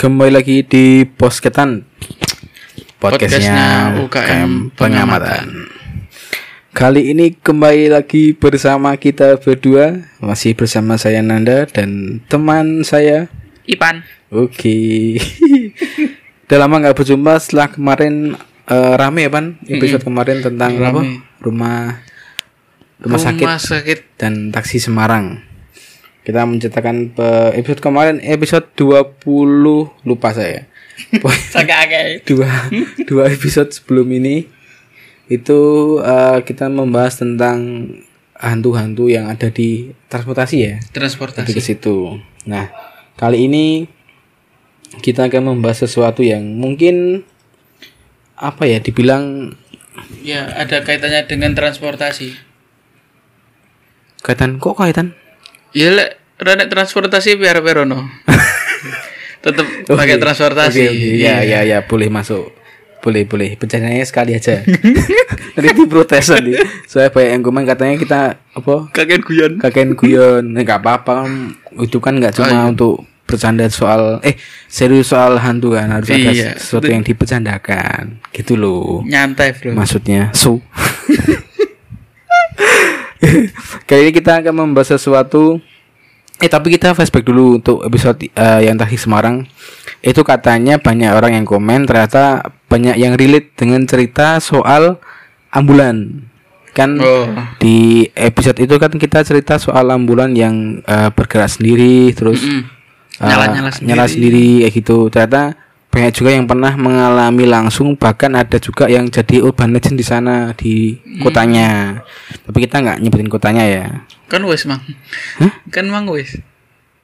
Kembali lagi di Posketan Podcastnya Podcastnya UKM UKM Pengamatan Kali ini kembali lagi bersama kita berdua Masih bersama saya Nanda dan teman saya Ipan. Oke Udah lama nggak berjumpa setelah kemarin eh, Rame ya Pan Episode kemarin tentang apa? Rame. Rumah Rumah sakit Rumah sakit. dan taksi Semarang. Kita menceritakan episode kemarin episode 20 lupa saya. Dua dua episode sebelum ini itu eh, kita membahas tentang hantu-hantu yang ada di transportasi ya. Lebih ke Transportasi. situ. Nah, kali ini kita akan membahas sesuatu yang mungkin apa ya dibilang Ya, ada kaitannya dengan transportasi. kaitan kok kaitan Ya lek rene transportasi biar perono. Tetap pakai Oke, transportasi. oke, oke. Ya, ya, ya, boleh masuk. Boleh, boleh. Bencananya sekali aja. Nanti diprotes nanti. Soalnya banyak yang komen katanya kita apa? Kakek guyon. Kakek guyon. Enggak apa-apa kan. Itu kan enggak cuma untuk bercanda soal eh serius soal hantu kan harus ada Iya. sesuatu yang dibercandakan gitu loh Nyantai, Bro. maksudnya so kali ini kita akan membahas sesuatu. Eh tapi kita flashback dulu untuk episode eh, yang tadi Semarang. Itu katanya banyak orang yang komen ternyata banyak yang relate dengan cerita soal ambulan. Kan Oh. di episode itu kan kita cerita soal ambulan yang eh, bergerak sendiri terus Mm. eh, Nyala-nyala nyala sendiri kayak gitu. Ternyata banyak juga yang pernah mengalami langsung bahkan ada juga yang jadi urban legend di sana di kotanya. Tapi kita nggak nyebutin kotanya ya. Kan wis, Mang. Kan Mang wis.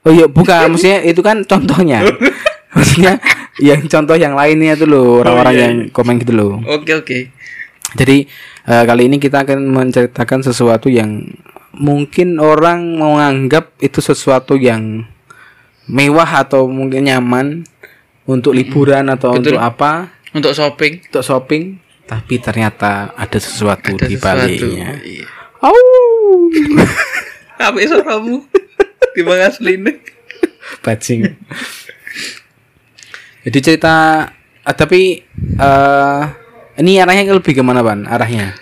oh iya bukan. Maksudnya itu kan contohnya. Maksudnya yang contoh yang lainnya itu loh orang-orang iya, yang komen gitu loh. Oke, oke. jadi eh, kali ini kita akan menceritakan sesuatu yang mungkin orang menganggap itu sesuatu yang mewah atau mungkin nyaman untuk liburan atau Betul. untuk apa Untuk shopping untuk shopping tapi ternyata ada sesuatu ada di baliknya. Iya. Au. Apa suaramu? Timbang asline. Bajing. Jadi cerita ah, tapi eh ini arahnya lebih ke mana ban? Arahnya?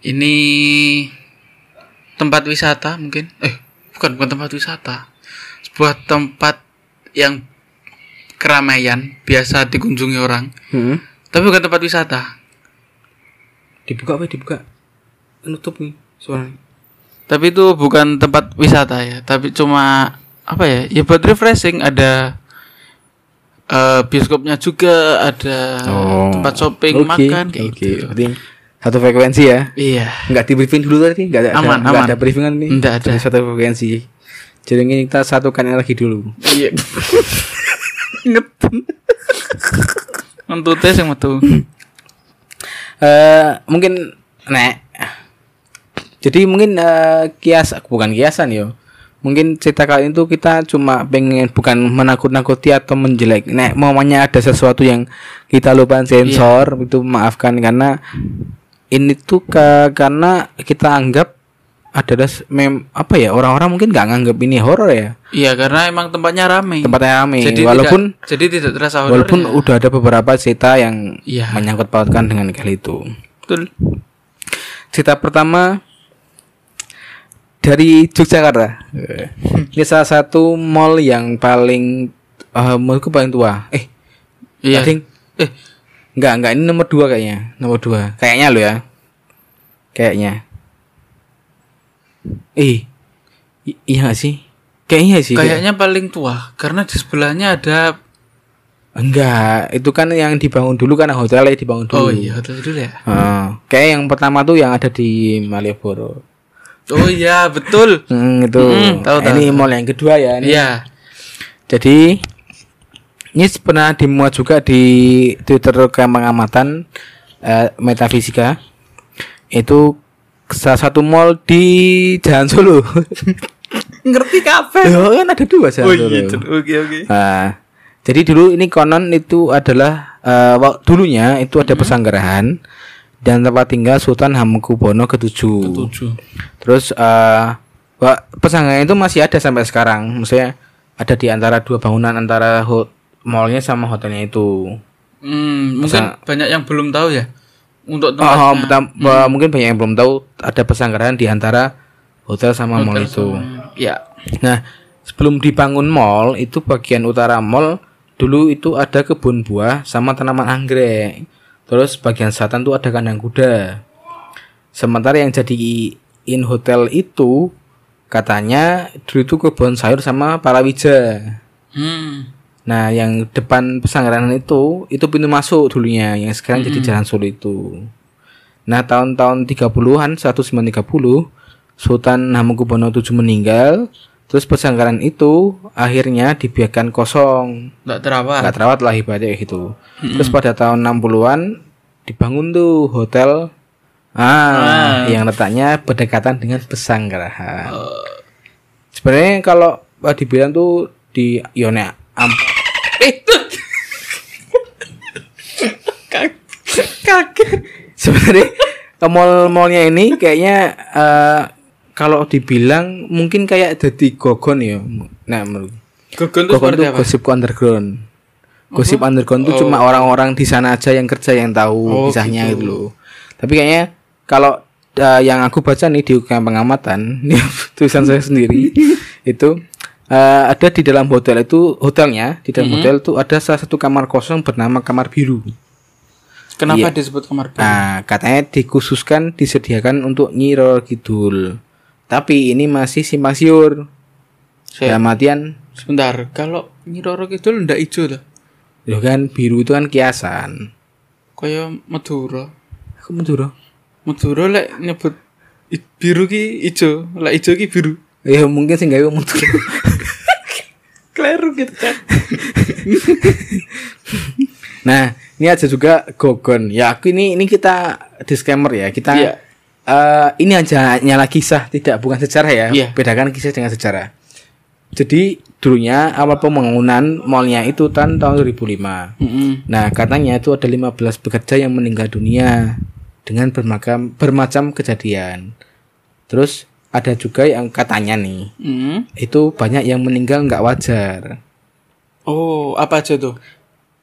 Ini tempat wisata mungkin? Eh, bukan bukan tempat wisata. Sebuah tempat yang keramaian biasa dikunjungi orang, Hmm. tapi bukan tempat wisata. Dibuka apa? Dibuka. Nutup nih suaranya. Tapi itu bukan tempat wisata ya, tapi cuma apa ya? Ya buat refreshing ada eh, bioskopnya juga, ada tempat shopping, Oh, Oke, makan kayak oke. gitu. Berarti satu frekuensi ya. Iya. Enggak di briefing dulu tadi, enggak ada Aman, enggak aman. ada briefingan nih. Nggak ada. Satu frekuensi. Jadi ini kita satukan lagi dulu. Iya. Ngeten. Mentute sing metu. eh mungkin nek. Jadi mungkin eh, kias bukan kiasan yo. Mungkin cerita kali itu kita cuma pengen bukan menakut-nakuti atau menjelek. Nek momennya ada sesuatu yang kita lupa sensor itu maafkan. Karena ini tuh ke, karena kita anggap adalah mem, apa ya orang-orang mungkin nggak nganggap ini horor ya Iya, karena emang tempatnya ramai. tempatnya rame Jadi walaupun tidak, jadi tidak terasa horor. walaupun ya. udah ada beberapa cerita yang Iya. menyangkut pautkan dengan hal itu betul. cerita pertama dari Yogyakarta. Ini salah satu mall yang paling eh menurutku paling tua. Eh, Iya. Ding. Eh, enggak, enggak ini nomor dua kayaknya. Nomor dua. Kayaknya lo ya. Kayaknya. Eh. i- iya gak sih? Kayaknya sih. kayaknya paling tua karena di sebelahnya ada Enggak, itu kan yang dibangun dulu kan hotelnya dibangun dulu. Oh iya, hotel dulu ya. Heeh. kayak yang pertama tuh yang ada di Malioboro. Oh iya, betul. Hmm, itu. Mm, tahu, tahu, ini mall yang kedua ya. Ini Iya. Jadi ini pernah dimuat juga di Twitter pengamatan eh, metafisika itu salah satu mall di Jalan Solo. Ngerti kafe. Loh, kan ada dua Jalan Oh Solo. iya, oke oke. Nah, jadi dulu ini konon itu adalah eh, wak- dulunya itu ada pesanggerahan dan tempat tinggal Sultan Hamengkubuwono ke-7. Tujuh. Terus eh Wah, pesanggaran itu masih ada sampai sekarang. Maksudnya ada di antara dua bangunan antara mallnya sama hotelnya itu. Hmm, mungkin banyak yang belum tahu ya untuk tempatnya. oh, betam- bah, mungkin banyak yang belum tahu ada pesanggaran di antara hotel sama mall itu. Ya. Nah, sebelum dibangun mall itu bagian utara mall dulu itu ada kebun buah sama tanaman anggrek. Terus bagian selatan tuh ada kandang kuda. Sementara yang jadi in hotel itu katanya dulu itu kebun sayur sama palawija. Hmm. Nah, yang depan pesanggaran itu itu pintu masuk dulunya yang sekarang jadi Jalan Solo itu. Nah, tahun-tahun 30-an 1930 Sultan Hamengkubuwono VII meninggal, terus pesanggaran itu akhirnya dibiarkan kosong. Enggak terawat. Nggak terawat lah ibaratnya gitu. Terus pada tahun 60-an dibangun tuh hotel ah, yang letaknya berdekatan dengan pesanggarahan. Sebenarnya kalau eh, dibilang tuh di Yone am Kaget. sebenarnya ke mall-mallnya ini kayaknya eh, kalau dibilang mungkin kayak jadi gogon ya. Nah, menurut Gogon itu gogon seperti tuh apa? gosip underground. Gosip underground tuh cuma orang-orang di sana aja yang kerja yang tahu Oh, kisahnya gitu. gitu loh. Tapi kayaknya kalau eh, yang aku baca nih di pengamatan, tulisan saya sendiri itu eh, ada di dalam hotel itu hotelnya di dalam hotel tuh ada salah satu kamar kosong bernama kamar biru. Kenapa disebut kamar biru? Nah, katanya dikhususkan disediakan untuk Nyi Roro Kidul. Tapi ini masih simpang siur. Saya- Dalam artian, Sebentar, kalau Nyi Roro Kidul ndak ijo lah. loh kan biru itu kan kiasan. Kaya Madura. Aku Madura. Madura lek nyebut biru ki ijo, lek ijo ki biru. Ya mungkin sih gawe Madura. Kleru gitu kan. nah, ini ada juga Gogon. Ya, aku ini ini kita disclaimer ya. Kita Iya. eh, ini aja nyala kisah, tidak bukan sejarah ya. Iya. Bedakan kisah dengan sejarah. Jadi dulunya awal pembangunan mallnya itu tahun tahun 2005. Heeh. Nah, katanya itu ada 15 pekerja yang meninggal dunia dengan bermacam bermacam kejadian. Terus ada juga yang katanya nih, Hmm. itu banyak yang meninggal nggak wajar. Oh, apa aja tuh?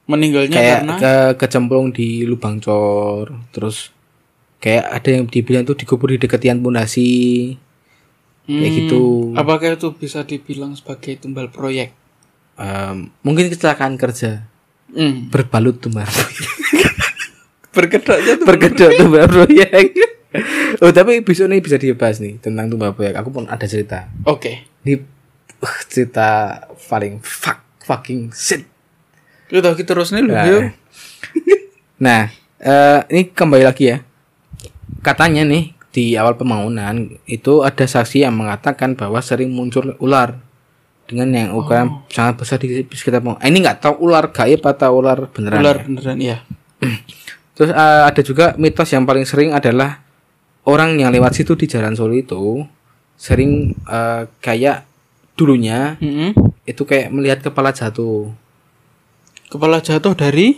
Meninggalnya kayak karena ke kecemplung di lubang cor, terus kayak ada yang dibilang tuh dikubur di dekat tiang pondasi. Kayak Hmm, gitu. Apakah itu bisa dibilang sebagai tumbal proyek? Em, mungkin kecelakaan kerja Hmm. berbalut tumbal Berkedoknya tuh berkedok tumbal proyek. Oh, tapi besok nih bisa dibahas nih tentang tumbal proyek. Aku pun ada cerita. Oke. Ini uh, cerita paling fuck fucking shit. Kita kita terus nih lho, Nah, yuk. Nah, eh, ini kembali lagi ya. Katanya nih di awal pembangunan itu ada saksi yang mengatakan bahwa sering muncul ular dengan yang ukuran sangat besar di sekitar pembangunan. Eh, Ini nggak tahu ular gaib atau ular beneran. Ular ya. beneran ya. Terus eh, ada juga mitos yang paling sering adalah orang yang lewat situ di Jalan Solo itu sering eh, kayak dulunya Mm-mm. itu kayak melihat kepala jatuh. Kepala jatuh dari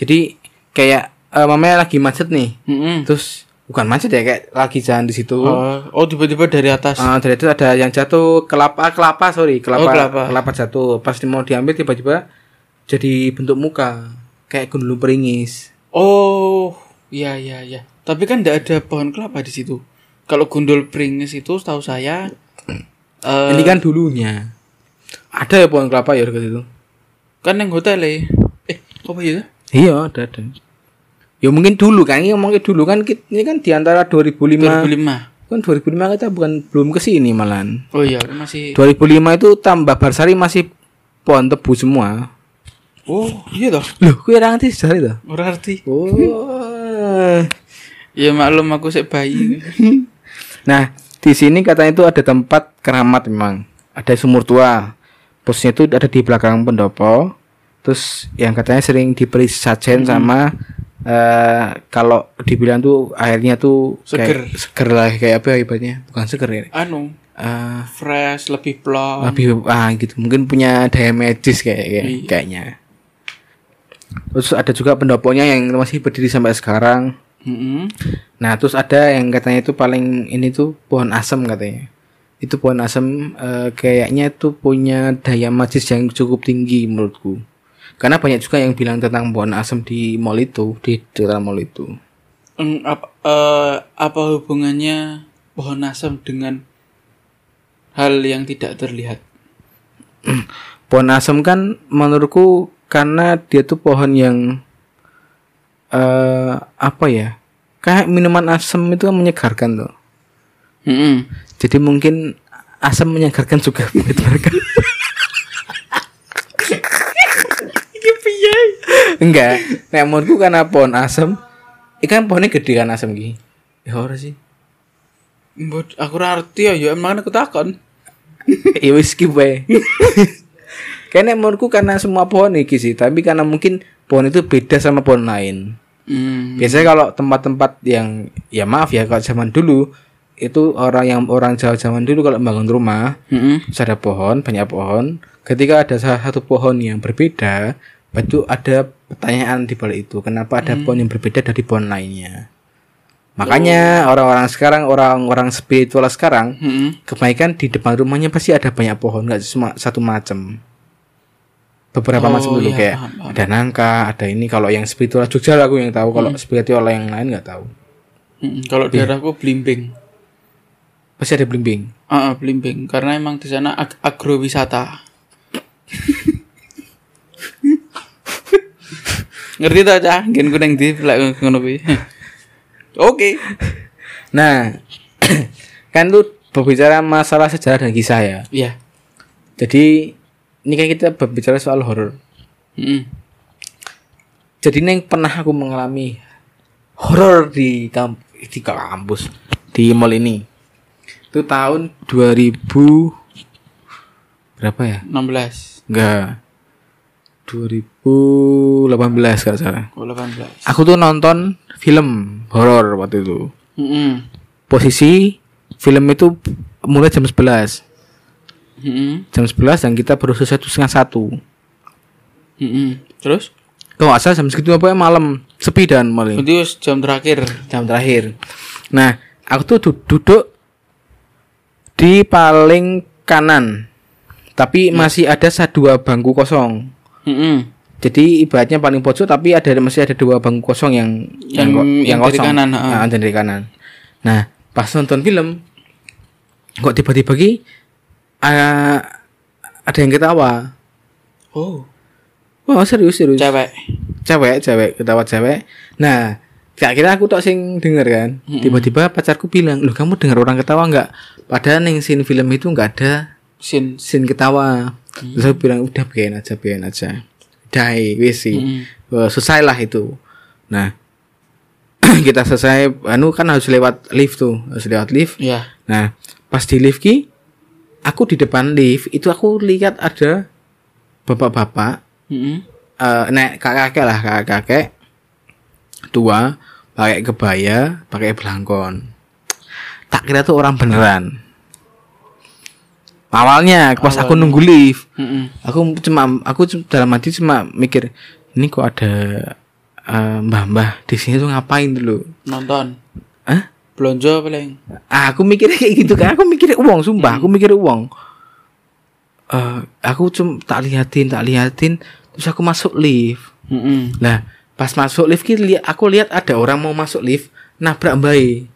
Jadi kayak eh, mamanya lagi macet nih. Mm-mm. Terus bukan macet ya kayak lagi jalan di situ. Oh, oh tiba-tiba dari atas. Ah, dari itu ada yang jatuh kelapa kelapa sorry kelapa Oh, kelapa. jatuh pas mau diambil tiba-tiba jadi bentuk muka kayak gundul peringis. Oh, iya iya iya. Tapi kan tidak ada pohon kelapa di situ. Kalau gundul pringis itu setahu saya eh Ini kan dulunya ada ya pohon kelapa ya dekat itu. kan yang hotel eh. Eh, apa ya? Iya ada ada. Ya mungkin dulu kan ini ngomongnya dulu kan ini kan di antara 2005 2005. kan 2005 kita bukan belum ke sini malahan. Oh iya, masih 2005 itu tambah Barsari masih pohon tebu semua. Oh, iya toh. Loh, kue ra ngerti sejarah itu? Ora arti. Oh. Ya maklum aku sik bayi. Nah, di sini katanya itu ada tempat keramat memang. Ada sumur tua. Posnya itu ada di belakang pendopo. Terus yang katanya sering diberi sajen sama eh kalau dibilang tuh airnya tuh kayak seger lah kayak apa ya ibaratnya bukan seger ya anu, Eh, fresh, lebih plong. lebih ah gitu mungkin punya daya medis kayak, kayak- Iya. kayaknya terus ada juga pendoponya yang masih berdiri sampai sekarang Mm-mm. Nah, terus ada yang katanya itu paling ini tuh pohon asem katanya. itu pohon asem eh, kayaknya itu punya daya magis yang cukup tinggi menurutku karena banyak juga yang bilang tentang pohon asem di mall itu di dalam mall itu Hmm, apa, eh, apa hubungannya pohon asam dengan hal yang tidak terlihat? pohon asem kan menurutku karena dia tuh pohon yang eh apa ya? Kayak minuman asem itu kan menyegarkan tuh. Mm-mm. jadi mungkin asam menyegarkan juga buat mereka enggak. Nek menurutku karena pohon asem? Ikan pohonnya gede kan asem gini ya ora sih. Mbot, aku ora ngerti ya, ya emang aku takon. ya wis skip wae Kayaknya menurutku karena semua pohon iki sih, tapi karena mungkin pohon itu beda sama pohon lain. Hmm. Biasanya kalau tempat-tempat yang ya maaf ya kalau zaman dulu itu orang yang orang Jawa zaman dulu kalau bangun rumah terus ada pohon banyak pohon. Ketika ada salah satu pohon yang berbeda, itu ada pertanyaan di balik itu. Kenapa ada pohon yang berbeda dari pohon lainnya? Makanya orang-orang sekarang orang-orang spiritual sekarang Mm-mm. kebaikan di depan rumahnya pasti ada banyak pohon nggak cuma satu macam beberapa Oh, macam dulu iya, kayak paham, paham. ada nangka ada ini kalau yang spiritual Jogja lah aku yang tahu kalau spiritual yang lain nggak tahu Mm-mm. Kalau daerahku blimbing. pasti ada blimbing Ah, ah, blimbing karena emang di sana ag- agrowisata. Ngerti ta, Cah? Gen ku nang ndi lek ngono kuwi. Oke. nah kan tuh berbicara masalah sejarah dan kisah ya Iya. jadi ini kan kita berbicara soal horor Mm-mm. jadi neng pernah aku mengalami horor di kamp di kampus di mall ini itu tahun 2000 berapa ya 16. enggak 2018 kalau salah Oh, 18. aku tuh nonton film horor waktu itu Mm-mm. posisi film itu mulai jam 11 Mm-mm. jam 11 dan kita baru selesai tuh setengah satu Mm-mm. Terus? kalau salah jam segitu apa ya malam sepi dan malam Berarti jam terakhir. jam terakhir. Nah, aku tuh du- duduk di paling kanan, tapi masih ada sa- dua bangku kosong. Mm-mm. Jadi ibaratnya paling pojok, tapi ada masih ada dua bangku kosong yang Yang- ko- yang dari kanan. Nah, yang dari kanan. Nah, pas nonton film, kok tiba-tiba ki eh, ada yang ketawa. Oh, Wah serius serius. cewek. cewek cewek ketawa cewek nah gak kira aku tok sing denger kan tiba-tiba pacarku bilang loh kamu dengar orang ketawa nggak padahal neng scene film itu nggak ada Sin. scene ketawa terus aku bilang udah biarin aja biarin aja dai wis sih Mm-mm. Eh, selesai lah itu nah kita selesai anu kan harus lewat lift tuh harus lewat lift Ya. nah pas di lift ki aku di depan lift itu aku lihat ada bapak-bapak Mm-mm. eh nek kakek lah kakek kakek tua pakai kebaya pakai belangkon tak kira tuh orang beneran awalnya pas aku nunggu lift Mm-mm. aku cuma aku dalam hati cuma mikir ini kok ada eh, mbah-mbah di sini tuh ngapain dulu Nonton. Belanja paling. Ah, aku mikirnya kayak gitu kan aku mikirnya uang sumpah aku mikirnya uang Eh, aku cuma tak liatin tak liatin terus aku masuk lift Mm-mm. Nah, pas masuk lift lihat aku lihat ada orang mau masuk lift nabrak mbak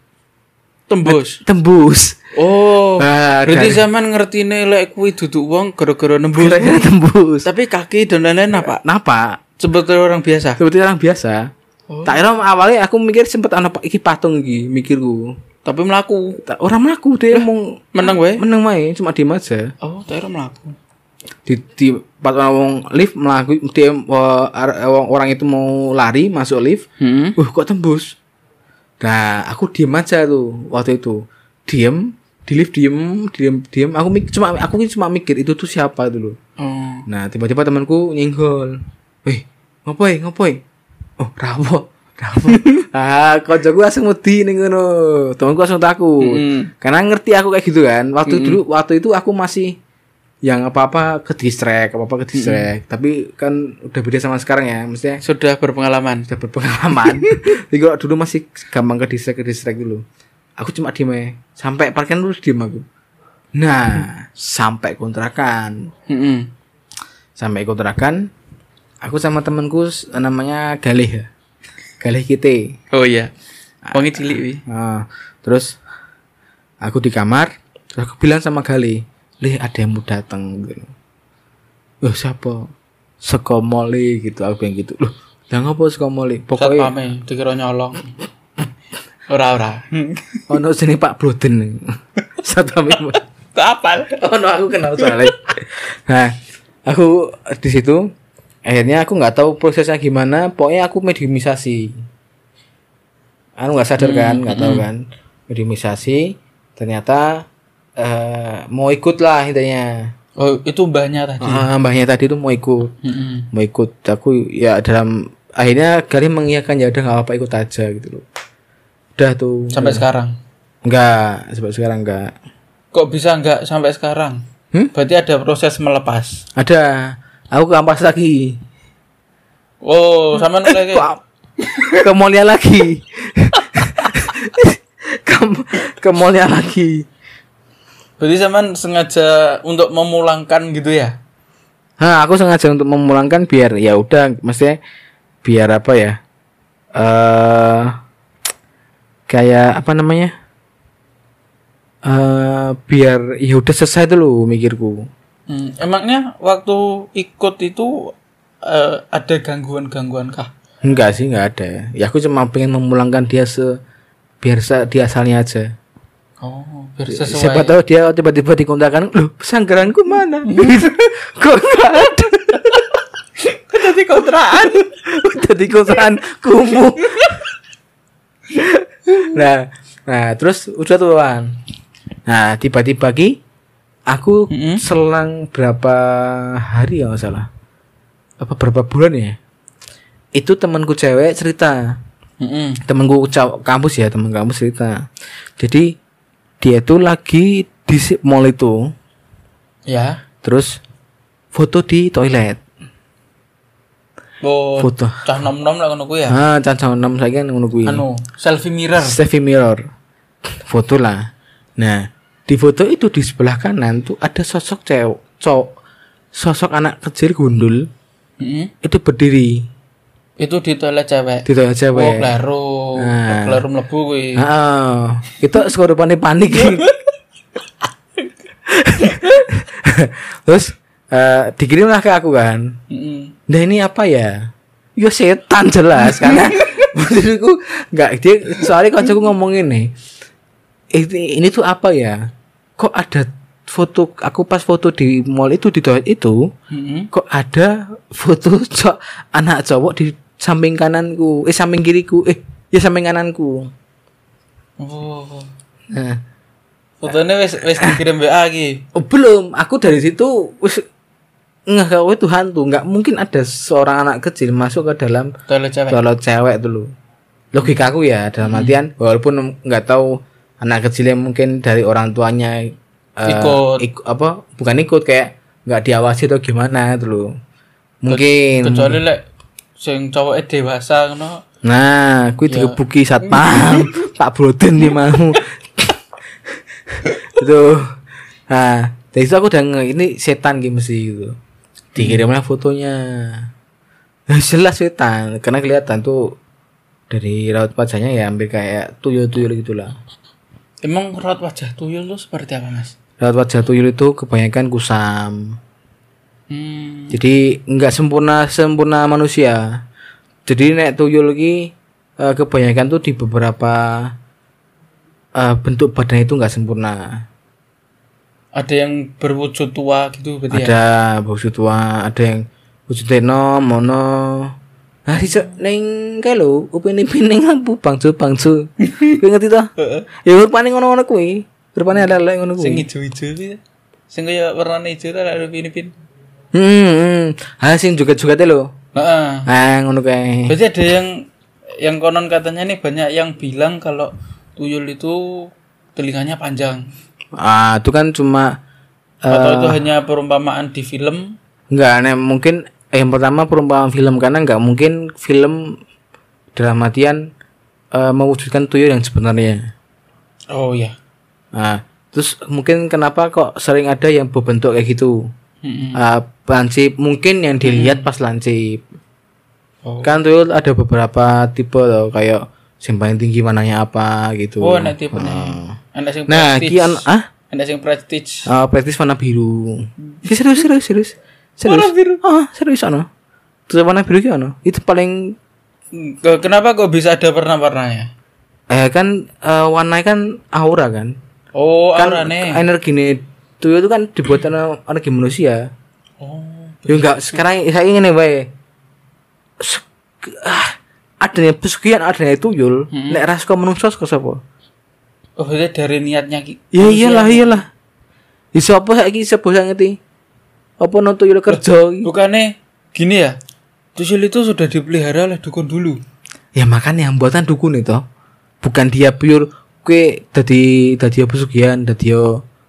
Tembus. tembus. Oh. Ah, Berarti dari- zaman ngerti nih lek kuwi duduk wong gara-gara nembus. Kira-kira tembus. Tapi kaki dan lain-lain apa? Kenapa? Seperti orang biasa. Seperti orang biasa. Oh. Tak kira awalnya aku mikir sempet anak iki patung iki mikirku. Tapi melaku. Tak- Orang melaku dia mau Menang wae. meneng main cuma diem aja. Oh, tak kira melaku. Di, di pas orang lift melaku dia eh, orang, orang itu mau lari masuk lift. Hmm. Uh kok tembus? Nah aku diem aja tuh waktu itu diem di lift diem diem diem aku mik cuma aku cuma mikir itu tuh siapa dulu. Oh. Nah tiba-tiba temanku nyenggol, weh ngopoi ngopoi, oh rapo rapo. ah kocokku langsung wedi nih ngono, temanku langsung takut. Mm. Karena ngerti aku kayak gitu kan. Waktu dulu waktu itu aku masih yang apa-apa ke distract, apa-apa ke distract. Tapi kan udah beda sama sekarang ya, maksudnya Sudah berpengalaman. sudah berpengalaman. Jadi kalau dulu masih gampang ke distract ke distract dulu. Aku cuma diem aja. Sampai parkiran dulu diem aku. Nah, sampai kontrakan. Mm-mm. Sampai kontrakan aku sama temanku namanya Galih ya. Galih kita. Oh iya. Wangi cilik wi. Nah, terus aku di kamar, terus aku bilang sama Galih, "Lih, ada yang mau datang." gitu. Loh, siapa? Sekomoli gitu, aku bilang gitu. Loh, yang apa Sekomoli? Pokoknya Satpame dikira nyolong. Ora ora. ono sini Pak Broden. Satu Tak apal. Oh no, aku kenal soalnya. nah, aku di situ akhirnya aku nggak tahu prosesnya gimana. Pokoknya aku mediumisasi. Aku nggak sadar kan, nggak tahu kan. Mediumisasi. Ternyata eh mau ikut lah intinya. Oh, itu mbahnya tadi. Ah, mbahnya tadi tuh mau ikut, Mm-mm. mau ikut. Aku ya dalam akhirnya kali mengiyakan ya udah nggak apa-apa ikut aja gitu loh. Udah tuh. Sampai sekarang. Enggak, sampai sekarang enggak. Kok bisa enggak sampai sekarang? Hmm? Berarti ada proses melepas. Ada. Aku ke ampas lagi. Oh, sama lagi. Kok ke mallnya lagi ke, ke mallnya lagi Berarti zaman sengaja untuk memulangkan gitu ya? nah aku sengaja untuk memulangkan biar ya udah maksudnya biar apa ya eh kayak apa namanya eh biar ya udah selesai dulu mikirku Hmm, emangnya waktu ikut itu eh, ada gangguan-gangguan kah? enggak sih enggak ada ya aku cuma pengen memulangkan dia se biar dia asalnya aja Oh, biar Siapa sesuai. tahu dia tiba-tiba dikontakkan, loh pesanggeranku mana? Kok nggak ada? Jadi kontrakan. Udah di kosan kumuh. nah, nah terus udah tuh Wan. Nah tiba-tiba ki aku Mm-mm. selang berapa hari ya salah, apa berapa bulan ya? Itu temanku cewek cerita, Mm-mm. temanku kampus ya teman kampus cerita. Jadi dia tuh lagi di mall itu, Ya. terus foto di toilet, Oh, foto. cah nom-nom lah ngono ya. Ah, cancang enam saya kan ngono. Anu, selfie mirror. Selfie mirror. Foto lah. Nah, di foto itu di sebelah kanan tuh ada sosok cewek, cowok, sosok anak kecil gundul Mm-mm. itu berdiri Itu di toilet cewek. di toilet Oh, cewek. kleru. Nah. Kleru mlebu kuwi. Ah, itu sekorupane panik. Terus eh dikirimlah ke aku kan. Mm-mm. Nah ini apa ya? Ya setan jelas karena maksudku nggak dia soalnya kancaku ngomong ini ini, ini tuh apa ya? Kok ada foto aku pas foto di mall itu di toilet itu Mm-mm. kok ada foto cowok anak cowok di samping kananku eh samping kiriku eh ya samping kananku Oh. nah Fotonya wis wis dikirim WA iki. oh, belum aku dari situ wis nggak kau itu hantu nggak mungkin ada seorang anak kecil masuk ke dalam Toilet cewek. kalau cewek dulu logikaku ya dalam artian walaupun nggak tahu anak kecilnya mungkin dari orang tuanya eh, Ikut. iku- apa bukan ikut kayak nggak diawasi atau gimana itu loh. Mungkin. Kecuali lek sing cowoknya dewasa ngono. nah Ya. kui digebuki satpam. Pak broden nih mau itu. Nah dari situ aku udah nge ini setan gitu mesti gitu. Dikirimlah fotonya. Nah, jelas setan. Karena kelihatan tuh dari raut wajahnya ya hampir kayak tuyul-tuyul gitulah Emang raut wajah tuyul tuh seperti apa, Mas? raut wajah tuyul itu kebanyakan kusam Hmm. jadi nggak sempurna sempurna manusia jadi nek tuyul ki eh, kebanyakan tuh di beberapa eh, bentuk badan itu nggak sempurna Ada yang berwujud tua gitu berarti ya? ada wujud tua ada yang wujud teno mono nah sih neng kayak lo upin ipin neng lampu bangsu bangsu kau ngerti toh ya rupanya ngono ngono kui rupanya ada lagi ngono Sing kui ijo-ijo iki. Sing kaya warna ijo ta ada pin-pin. hmm, ah sing juga juga lo Heeh. ah ngono kayak Berarti ada yang yang konon katanya nih banyak yang bilang kalau tuyul itu telinganya panjang. ah itu kan cuma eh, Atau itu hanya perumpamaan di film. Enggak, nek mungkin eh, yang pertama perumpamaan film karena nggak mungkin film dalam artian eh, mewujudkan tuyul yang sebenarnya. Oh iya. Nah, Terus mungkin kenapa kok sering ada yang berbentuk kayak gitu? Mm-mm. Eh, lancip mungkin yang dilihat pas lancip. Oh. Kan tuh ada beberapa tipe loh kayak yang paling tinggi warnanya apa gitu. Oh, enak tipe nih. Ah. Enak sing Nah, prestige. ki an ah Enak sing prestige. uh, praktis warna biru. Ki serius serius serius. Serius. Warna biru? Ah, serius ano. Terus warna biru ki ano? Itu paling Ke- Kenapa kok bisa ada warna-warnanya? eh kan eh, warnanya kan aura kan. Oh, kan aurane. energi nih tuyul itu kan dibuat ana- energi manusia. Oh. Ya enggak, sekarang saya ingin wae. Sek- ah, adanya pesugihan adanya tuyul, nek ras kok menungso saka sapa? Oh, berarti dari niatnya ki. Ya iyalah iyalah. Ya sapa saiki sing ngerti? Apa no tuyul kerja iki? Bukannya gini ya? Tuyul itu sudah dipelihara oleh dukun dulu. Ya makanya yang buatan dukun itu bukan dia pure kue dadi dadi pesugihan, dadi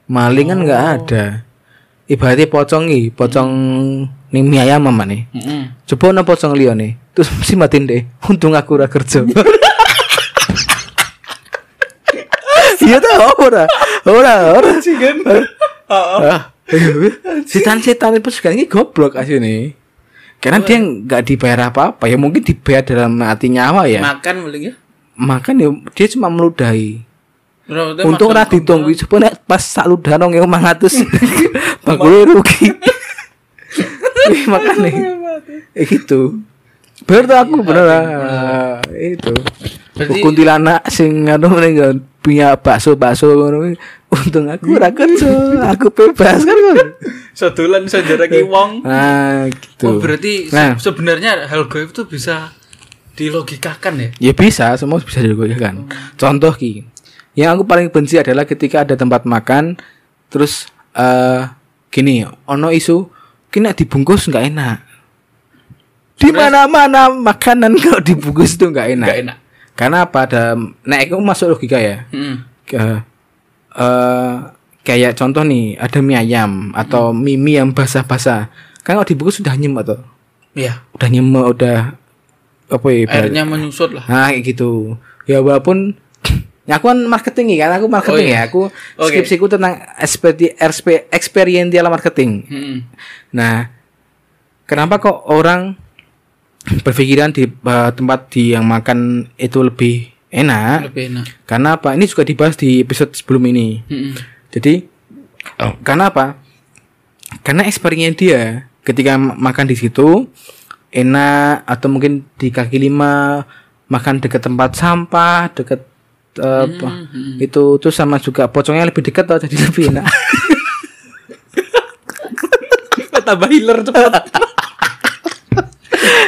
maling kan enggak ada. Ibaratnya pocong iki, pocong ning mie ayam mama nih. Heeh. Coba ono pocong liya nih. Terus mesti matiin deh. Untung aku ora kerja. Iya tau ora. Ora, ora. kan? Setan-setan itu sekarang ini goblok asli Karena dia nggak dibayar apa-apa ya mungkin dibayar dalam arti nyawa ya. Makan boleh ya? Makan ya dia cuma meludahi. Berarti Untung makan ora ditunggu nek pas sak nong yang 500. Bakule rugi. Ih, Makanya eh gitu. Bener tuh aku bener itu. Berarti- Kuntilanak sing anu ning punya bakso-bakso ngono. Untung aku ora kerja, aku bebas kan. Sedolan sejarah ki wong. Nah, gitu. Oh, berarti se- Nah. sebenarnya hal gaib itu bisa dilogikakan ya? Ya bisa, semua bisa dilakukan. Contoh ki, yang aku paling benci adalah ketika ada tempat makan, terus eh gini, ono isu, kena dibungkus nggak enak. Di mana-mana makanan kalau dibungkus itu nggak enak. Enggak enak. Karena apa? Ada, nah itu masuk logika ya. Heeh. Ke, eh kayak contoh nih, ada mie ayam atau mie mie yang basah-basah. Kan kalau dibungkus sudah nyemek tuh, Iya. udah nyemek, udah apa ya? Airnya menyusut lah. Nah kayak gitu. Ya walaupun ya aku kan marketing nih kan aku marketing Oh, iya. ya. Aku Oke. skripsiku tentang experi RSP experiential marketing. Heeh. Nah, kenapa kok orang berpikiran di eh, tempat di yang makan itu lebih enak? Lebih enak. Karena apa? Ini juga dibahas di episode sebelum ini. Heeh. Jadi karena apa? Karena experience dia ketika makan di situ enak atau mungkin di kaki lima makan dekat tempat sampah dekat eh, apa, itu tuh sama juga pocongnya lebih dekat tuh jadi lebih enak. Tambah healer cepat.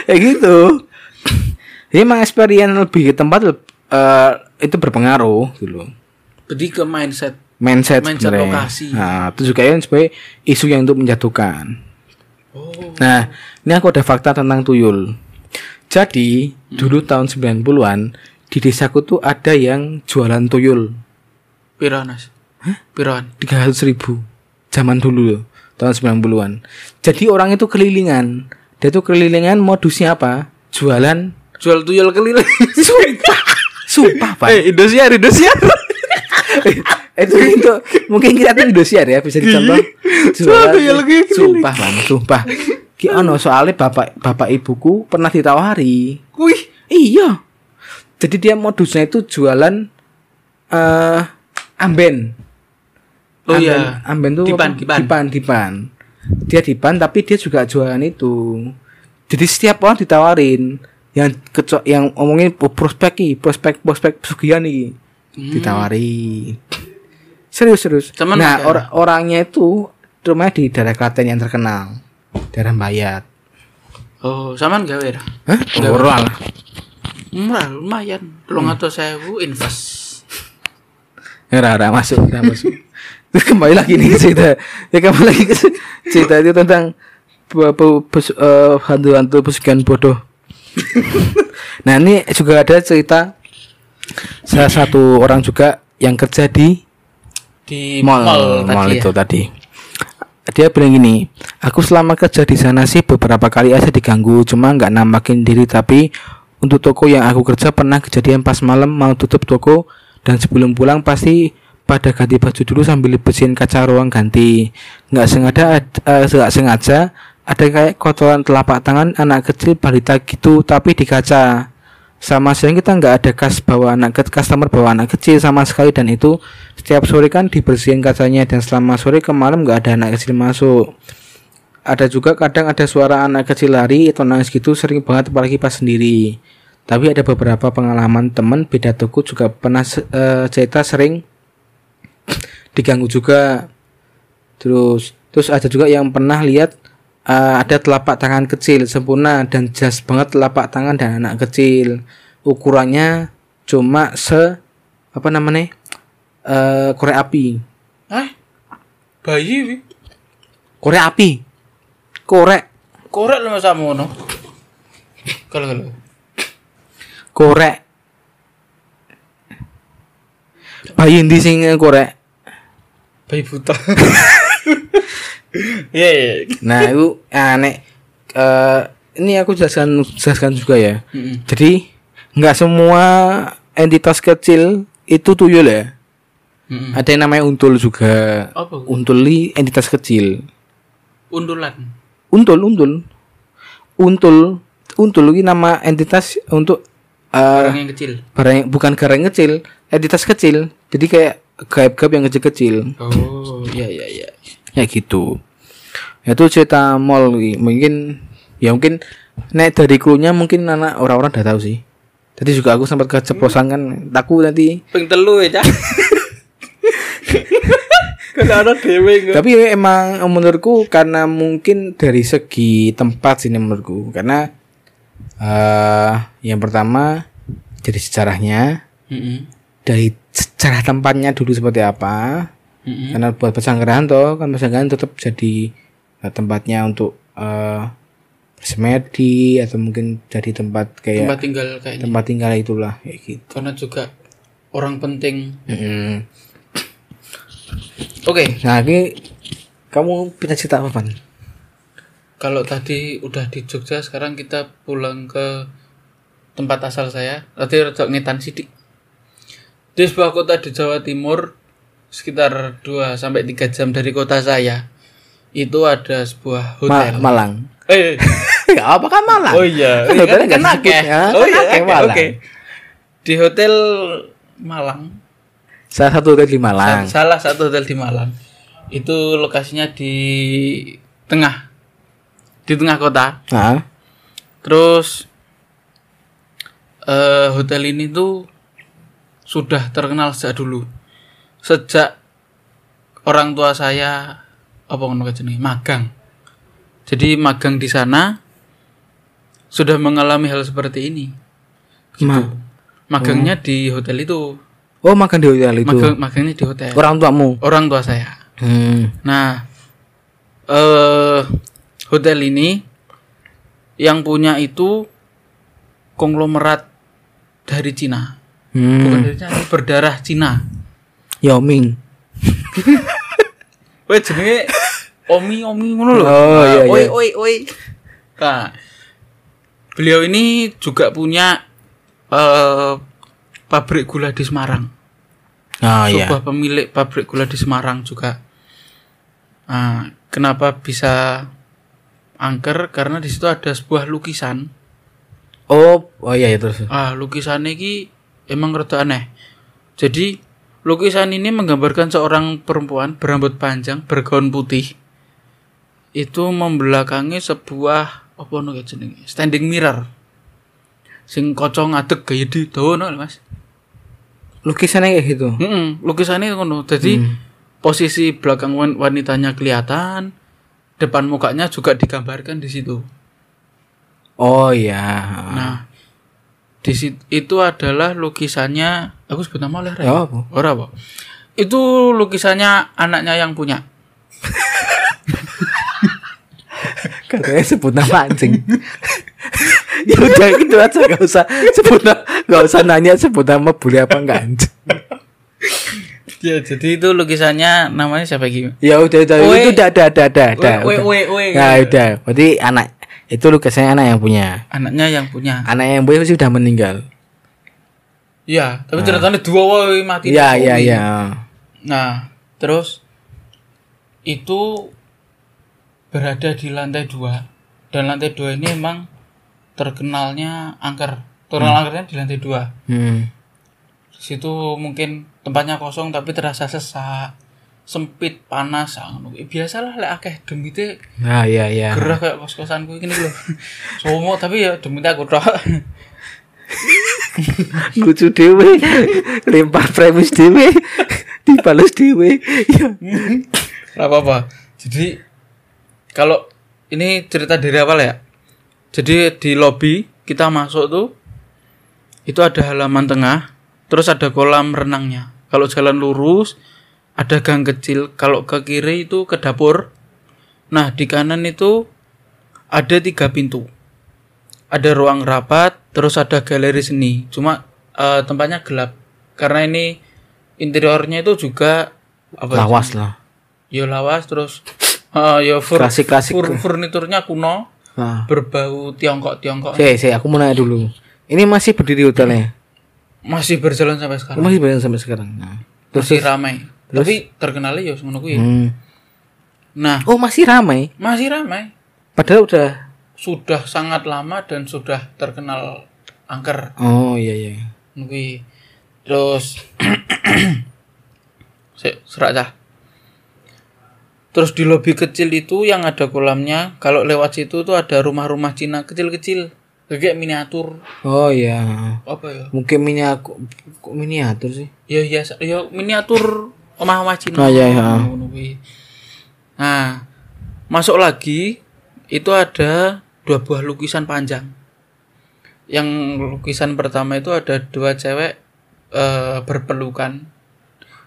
Kayak gitu. Jadi emang experience lebih ke tempat eh, itu berpengaruh gitu loh. Berarti ke mindset. Mindset, Mindset sebenarnya. lokasi. Nah, itu juga yang sebagai isu yang untuk menjatuhkan. Oh. Nah, ini aku ada fakta tentang tuyul. Jadi, dulu tahun 90-an di desaku tuh ada yang jualan tuyul Piranas. Hah? Piran. 300 ribu zaman dulu loh, tahun 90-an. Jadi orang itu kelilingan. Dia tuh kelilingan modusnya apa? Jualan Jual tuyul keliling. Sumpah, sumpah pak. Eh, Indosiar, Indosiar. itu itu mungkin kita tuh Indosiar ya bisa dicontoh. Keliling. Sumpah bang, sumpah. Ki ono soalnya bapak bapak ibuku pernah ditawari. Wih. Iya. Jadi dia modusnya itu jualan eh amben. Oh Amben- iya. Amben tuh Dipan, apa? dipan. dipan, dipan. Dia dipan tapi dia juga jualan itu. Jadi setiap orang ditawarin yang keco yang omongin oh, prospek nih, prospek prospek pesugihan nih. Ditawari. Serius serius. Cuman nah, or- orangnya itu rumahnya di daerah Klaten yang terkenal. Daerah Bayat. Oh, samaan gawe dah. Hah? Ora lah. Murah lumayan. Tolong atau sewu invest. Ya, Ora, ora masuk, ora masuk. Terus kembali lagi nih cerita. Ya kembali lagi cerita itu tentang eh, hantu-hantu pesugihan bodoh. nah, ini juga ada cerita salah satu orang juga yang kerja di Di mall, mall, mall, tadi ya. itu tadi. Dia bilang gini, aku selama kerja di sana sih beberapa kali aja diganggu, cuma nggak nampakin diri tapi untuk toko yang aku kerja pernah kejadian pas malam mau tutup toko dan sebelum pulang pasti pada ganti baju dulu sambil bersihin kaca ruang ganti nggak sengaja eh, nggak sengaja ada kayak kotoran telapak tangan anak kecil balita gitu tapi di kaca. Sama siang kita nggak ada kas bawa anak ke customer bawa anak kecil sama sekali dan itu setiap sore kan dibersihin kacanya dan selama sore ke malam nggak ada anak kecil masuk. Ada juga kadang ada suara anak kecil lari atau nangis gitu sering banget apalagi pas sendiri. Tapi ada beberapa pengalaman temen beda toko juga pernah eh, cerita sering diganggu juga. Terus terus ada juga yang pernah lihat eh, ada telapak tangan kecil sempurna dan jelas banget telapak tangan dan anak kecil ukurannya cuma se apa namanya eh korek api Ah, bayi wi. korek api korek Korek lu masa ngono. Kalau kalau. korek bayi di sing korek Bayi buta. Iya, iya. nah itu aneh eh ini aku jelaskan jelaskan juga ya Mm-mm. jadi nggak semua entitas kecil itu tuyul ya Mm-mm. ada yang namanya untul juga Apa? untul ini entitas kecil Undulan. untul untul untul untul ini nama entitas untuk eh Orang yang kecil. barang bukan barang yang kecil entitas kecil jadi kayak gaib-gaib yang kecil-kecil Oh, iya iya iya. Ya gitu. Itu cerita mall mungkin ya mungkin naik dari krunya mungkin anak orang-orang udah tahu sih. Tadi juga aku sempat keceplosan kan takut nanti Ping telu ya, tapi emang menurutku karena mungkin dari segi tempat sini menurutku. Karena eh yang pertama dari sejarahnya. Heeh. dari sejarah tempatnya dulu seperti apa Heeh. karena buat pesanggrahan toh kan pesanggrahan tetap jadi eh, tempatnya untuk eh bersemedi atau mungkin jadi tempat kayak Tempat tinggal kayaknya. tempat tinggal itulah kayak gitu Karena juga orang penting. Mm-mm. Oke, nah ini kamu punya cerita apa Pan? kalau tadi udah di Jogja, sekarang kita pulang ke tempat asal saya. Tadi rada ngetan sidik. Di sebuah kota di Jawa Timur, sekitar 2 sampai 3 jam dari kota saya, itu ada sebuah Ma- hotel. Malang eh, Gak apa kan Malang Oh iya, Kan iya hotelnya kan, ya. Oh iya, akeh akeh, Malang. oke. Di hotel Malang, salah satu hotel di Malang sa- salah satu hotel di Malang. Itu lokasinya di tengah, di tengah kota. nah Terus eh hotel ini tuh sudah terkenal sejak dulu. Sejak orang tua saya apa ngono jenenge magang. Jadi magang di sana sudah mengalami hal seperti ini. Ma- Magangnya di hotel itu. oh makan di hotel itu Magang magangnya di hotel. orang tuamu Orang tua saya. hmm. Nah, eh hotel ini yang punya itu konglomerat dari Cina. Bukan hmm. dari Cina, berdarah Cina. Yao Ming jenenge Omi Omi ngono lho. Oh, iya, Oi iya. oi oi. Nah, beliau ini juga punya eh pabrik gula di Semarang. oh iya sebuah pemilik pabrik gula di Semarang juga. Nah, kenapa bisa angker? Karena di situ ada sebuah lukisan. oh oh iya itu Ah, lukisan ini emang rada aneh. Jadi lukisan ini menggambarkan seorang perempuan berambut panjang, bergaun putih. Itu membelakangi sebuah apa ngono jenenge? Standing mirror. Sing kocok ngadeg gaya di dawa Mas. lukisannya kayak gitu Mm lukisannya ngono. Jadi posisi belakang wan- wanitanya kelihatan, depan mukanya juga digambarkan di situ. oh iya Nah, di situ itu adalah lukisannya, aku sebut nama oleh Ray. Ya apa? Ora apa? Itu lukisannya anaknya yang punya. katanya sebut nama anjing ya udah gitu aja gak usah sebut nama gak usah nanya sebut nama boleh apa enggak anjing Ya, jadi itu lukisannya namanya siapa gitu? ya udah udah itu udah udah udah udah udah nah udah berarti anak itu lukisannya anak yang punya Anaknya yang punya. anak yang punya sudah meninggal Iya, tapi ceritanya dua woi mati. iya iya iya Nah, terus itu berada di lantai dua dan lantai dua ini emang terkenalnya angker. Terkenal angkernya di lantai dua. Hmm. Di situ mungkin tempatnya kosong tapi terasa sesak, sempit, panas. ngono. Biasalah lek akeh demite Nah, iya iya. gerah kayak kos kosanku ini lho. Somo tapi ya demite aku tok. Lucu dewe. Lempar premis dewe. Dibales dewe. Ya. Apa-apa. Jadi kalau ini cerita dari awal ya. Jadi di lobi kita masuk tuh itu ada halaman tengah, terus ada kolam renangnya. Kalau jalan lurus ada gang kecil, kalau ke kiri itu ke dapur. Nah, di kanan itu ada tiga pintu. Ada ruang rapat, terus ada galeri seni. Cuma eh, tempatnya gelap karena ini interiornya itu juga apa ya? Lawas lah. ya lawas terus eh ya fur, Klasik-klasik. fur- furniturnya kuno Nah. berbau Tiongkok Tiongkok Saya, saya, aku mau nanya dulu. Ini masih berdiri hotelnya? masih berjalan sampai sekarang Masih berjalan sampai sekarang. Nah. Terus, masih ramai tapi terkenalnya ya kuwi hmm. nah Oh masih ramai. masih ramai Padahal udah. Sudah sangat lama dan sudah terkenal angker Oh iya iya. kuwi terus serak dah. Terus di lobi kecil itu yang ada kolamnya, kalau lewat situ tuh ada rumah-rumah Cina kecil-kecil, kayak miniatur. Oh iya. Apa ya? Mungkin mini aku kok miniatur sih. Ya ya ya miniatur omah-omah Cina. Oh, iya, iya. Nah, masuk lagi itu ada dua buah lukisan panjang. Yang lukisan pertama itu ada dua cewek eh, berpelukan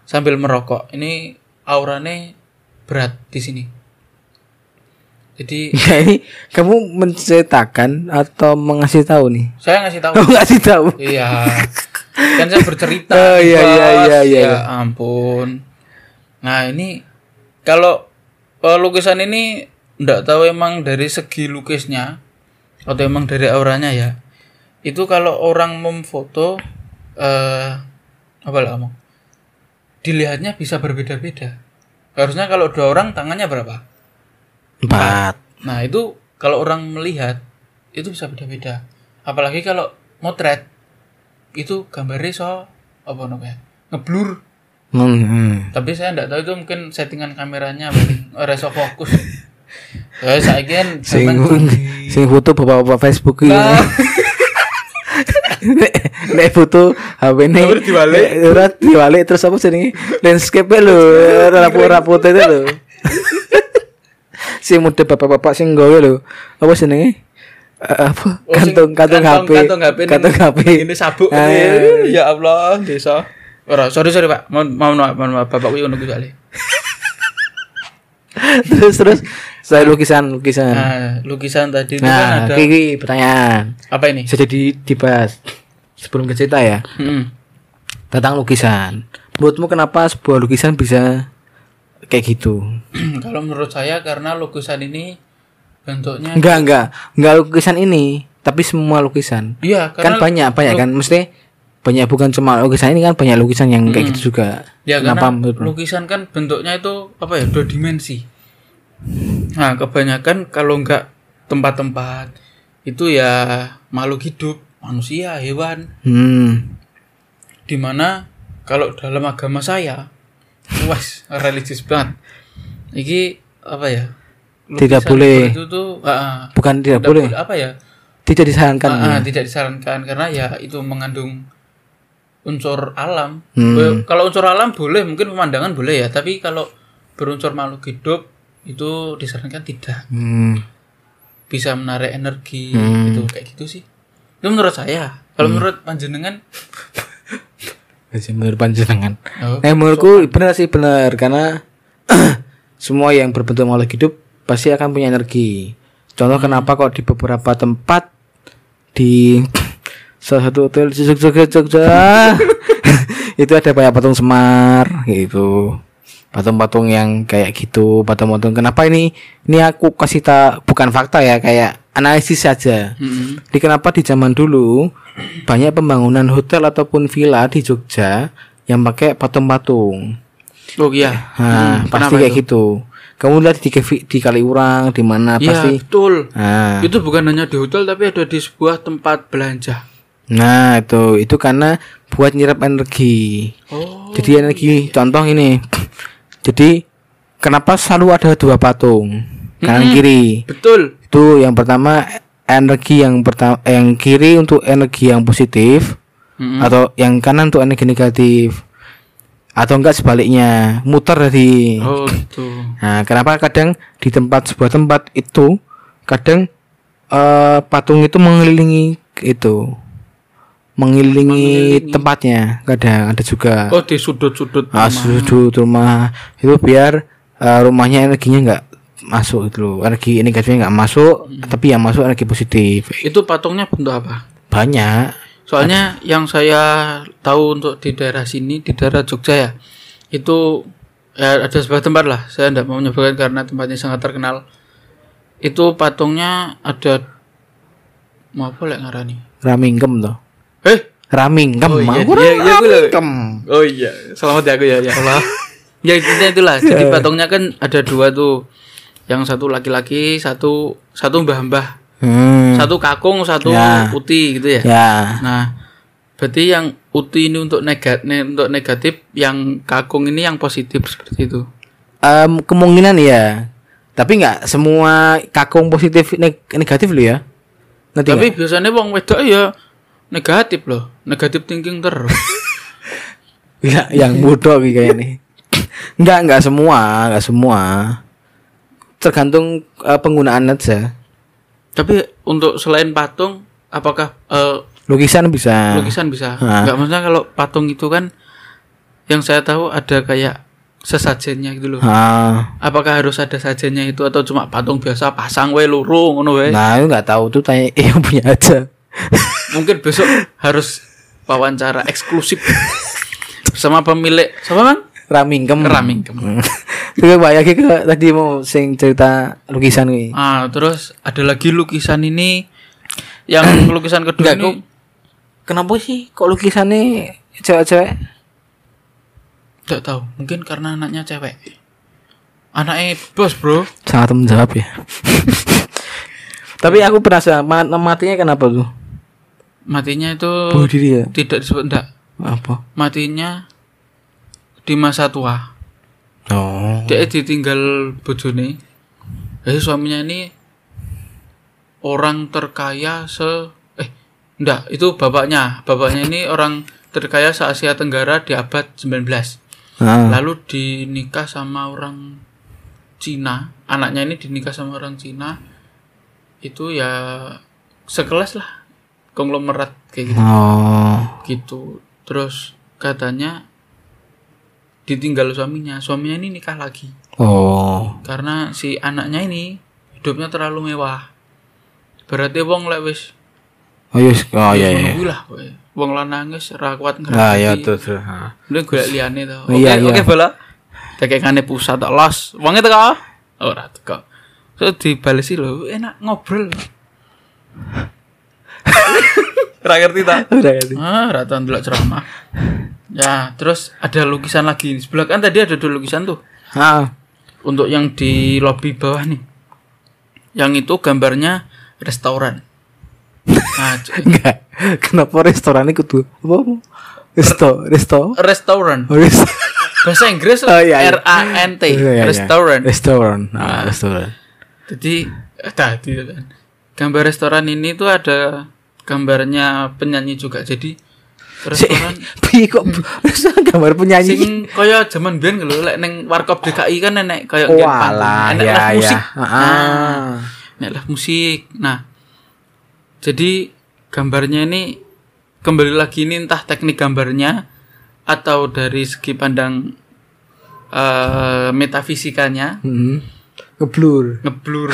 sambil merokok. Ini auranya berat di sini. Jadi Ya ini kamu menceritakan atau mengasih tahu nih? saya ngasih tahu. Oh ngasih tahu. Iya. Kan saya bercerita. Oh, iya, iya, iya, iya. Ya ampun. Nah, ini kalau eh, lukisan ini ndak tahu emang dari segi lukisnya atau emang dari auranya ya. Itu kalau orang memfoto eh apa lah ngomong? Dilihatnya bisa berbeda-beda. Harusnya kalau dua orang tangannya berapa? Empat. Nah, itu kalau orang melihat itu bisa beda-beda. Apalagi kalau motret itu gambarnya so apa namanya? ngeblur. Hmm, hmm. Tapi saya enggak tahu itu mungkin settingan kameranya ora iso fokus. Ya saya kan Sing sing foto bapak-bapak Facebook iki. Nek nek foto HP ini Terus dibalik. ora dibalik terus apa jenenge? Landscape lho, rapor-rapor itu lho. sing mode bapak-bapak sing gawe lho. Apa jenenge? Eh, apa? Oh, sing Kantung kantung HP. kantong HP Kantung HP. Ini sabuk. Ah. Ya Allah, desa. Ora, sorry sorry Pak. Mohon mohon maaf, mohon maaf. Bapak kuwi ngono kuwi terus terus saya lukisan lukisan. Nah, lukisan tadi itu kan Nah, ada Kiki pertanyaan. apa ini? Bisa jadi dibahas sebelum ke cerita ya Hmm. tentang lukisan. Menurutmu kenapa sebuah lukisan bisa kayak gitu? Kalau menurut saya karena lukisan ini bentuknya Enggak enggak enggak lukisan ini, tapi semua lukisan. Iya, Kan banyak banyak kan, mesti banyak bukan cuma lukisan ini kan banyak lukisan yang kayak gitu juga. ya kenapa karena lukisan kan bentuknya itu apa ya dua dimensi. Nah kebanyakan kalau enggak tempat-tempat itu ya makhluk hidup manusia hewan Hmm. di mana kalau dalam agama saya was religius banget iki apa ya Tidak boleh. itu tuh ah, Bukan tidak tidak boleh, boleh, apa ya tidak disarankan. Ah, ah, ya. tidak disarankan karena ya itu mengandung unsur alam. Hmm. Kalau unsur alam boleh, mungkin pemandangan boleh ya, tapi kalau berunsur makhluk hidup itu disarankan tidak. Hmm. Bisa menarik energi Hmm. gitu kayak gitu sih. Itu menurut saya. Kalau menurut panjenengan Masih menurut panjenengan. oh, Nah, menurutku benar sih benar karena semua yang berbentuk makhluk hidup pasti akan punya energi. Contoh kenapa kok di beberapa tempat di salah satu hotel Jogja itu ada banyak patung Semar gitu. Patung-patung yang kayak gitu, patung-patung. Kenapa ini? Ini aku kasih tak bukan fakta ya, kayak analisis saja. Mm-mm. Jadi kenapa di zaman dulu banyak pembangunan hotel ataupun villa di Jogja yang pakai patung-patung. Oh iya. Nah, Hmm, pasti kayak itu? gitu. Kamu lihat di Kevi- di Kaliurang di mana Iya, pasti. betul. Nah, Itu bukan hanya di hotel tapi ada di sebuah tempat belanja. nah itu itu karena buat nyerap energi. Oh. Jadi energi contoh ini. Jadi kenapa selalu ada dua patung kanan kiri? Betul. Itu yang pertama energi yang pertama yang kiri untuk energi yang positif Mm-mm. atau yang kanan untuk energi negatif. Atau enggak sebaliknya, muter dari Oh, gitu. Nah, kenapa kadang di tempat sebuah tempat itu kadang eh, patung itu mengelilingi itu mengelilingi, tempatnya kadang ada juga Oh, di sudut-sudut. ah, sudut rumah itu biar eh, rumahnya energinya enggak masuk itu loh energi negatifnya enggak masuk tapi yang masuk energi positif Itu patungnya bentuk apa? banyak Soalnya yang saya tahu untuk di daerah sini, di daerah Jogja ya, itu ya ada sebuah tempat lah. Saya tidak mau menyebutkan karena tempatnya sangat terkenal. Itu patungnya ada mau apa lek ngarani? ramingkem tuh Eh, ramingkem Oh, iya, aku iya, iya, ramingkem. oh iya, selamat ya aku ya, ya Allah. ya intinya itulah. Jadi patungnya kan ada dua tuh. Yang satu laki-laki, satu satu mbah-mbah. hmm. Satu kakung, satu Ya. putih gitu ya. ya Nah, berarti yang uti ini untuk negatif, untuk negatif, yang kakung ini yang positif seperti itu. Em, kemungkinan ya tapi nggak semua kakung positif neg- negatif lo ya nanti Tapi biasanya wong wedok ya negatif loh, negatif thinking terus. ya yang bodoh kayak ini nggak nggak semua nggak semua tergantung eh, penggunaan aja Tapi untuk selain patung, apakah eh, lukisan bisa lukisan bisa? Ah. Enggak maksudnya kalau patung itu kan yang saya tahu ada kayak sesajennya gitu loh. Ah, Apakah harus ada sajennya itu atau cuma patung biasa pasang we luru ngono we? nah itu nggak tahu tuh tanya eh, yang punya aja Mungkin besok harus wawancara eksklusif sama pemilik siapa bang? ramingkem Ramingkem. Coba bayangin ke tadi mau sing cerita lukisan nih Ah, terus ada lagi lukisan ini yang lukisan kedua Enggak, ini kok- kenapa sih kok lukisannya cewek-cewek tidak tahu, mungkin karena anaknya cewek. Anaknya bos, Bro. sangat menjawab ya tapi aku penasaran ma- matinya kenapa tuh Matinya itu bunuh diri ya tidak disebut enggak. apa Matinya di masa tua. oh Dia ditinggal bojone. Jadi suaminya ini orang terkaya se eh enggak, itu bapaknya. Bapaknya ini orang terkaya se Asia Tenggara di abad 19. Ah. Lalu dinikah sama orang Cina. Anaknya ini dinikah sama orang Cina. Itu ya sekelas lah konglomerat kayak gitu. oh gitu. Terus katanya ditinggal suaminya. Suaminya ini nikah lagi oh karena si anaknya ini hidupnya terlalu mewah. Berarti wong lek wis oh yes oh iya iya lah. Wong lanang wis ora kuat ah ya ngerti. tuh tuh. Mending golek liyane to. Oke, Iya, iya. oke bola. Tekekane pusat tok los. Wonge teko? Ora teko. So dibalesi lho, enak ngobrol. Ora ngerti ta? udah ya Ah, rata ndelok ceramah. Ya, terus ada lukisan lagi. Di sebelah kan tadi ada dua lukisan tuh. ah Untuk yang di lobi bawah nih. Yang itu gambarnya restoran. Nah, enggak kenapa restoran itu tuh apa resto resto restoran. oh, resto Bahasa Inggris Oh, iya, iya. R A N T. Iya, iya, iya. Restoran. restoran ah restoran Jadi tadi kan. Gambar restoran ini tuh ada gambarnya penyanyi juga. Jadi restoran piye kok gambar penyanyi sing kaya zaman biyen lho lek ning warkop DKI kan enek kaya oh alah enek ya live ya musik. ah Nah, enek live musik. Nah, jadi gambarnya ini kembali lagi ini entah teknik gambarnya atau dari segi pandang eh metafisikanya hmm. ngeblur ngeblur.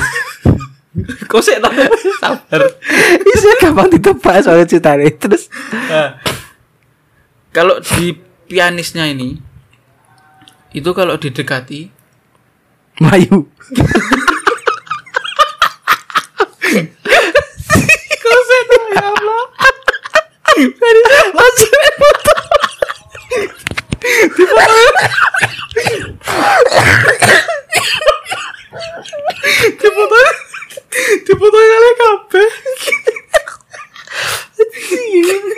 Kok sih tau? Sabar. bisa gampang ditebak soal ceritanya terus? Nah, kalau di pianisnya ini itu kalau didekati Melayu dipotoin kali kabeh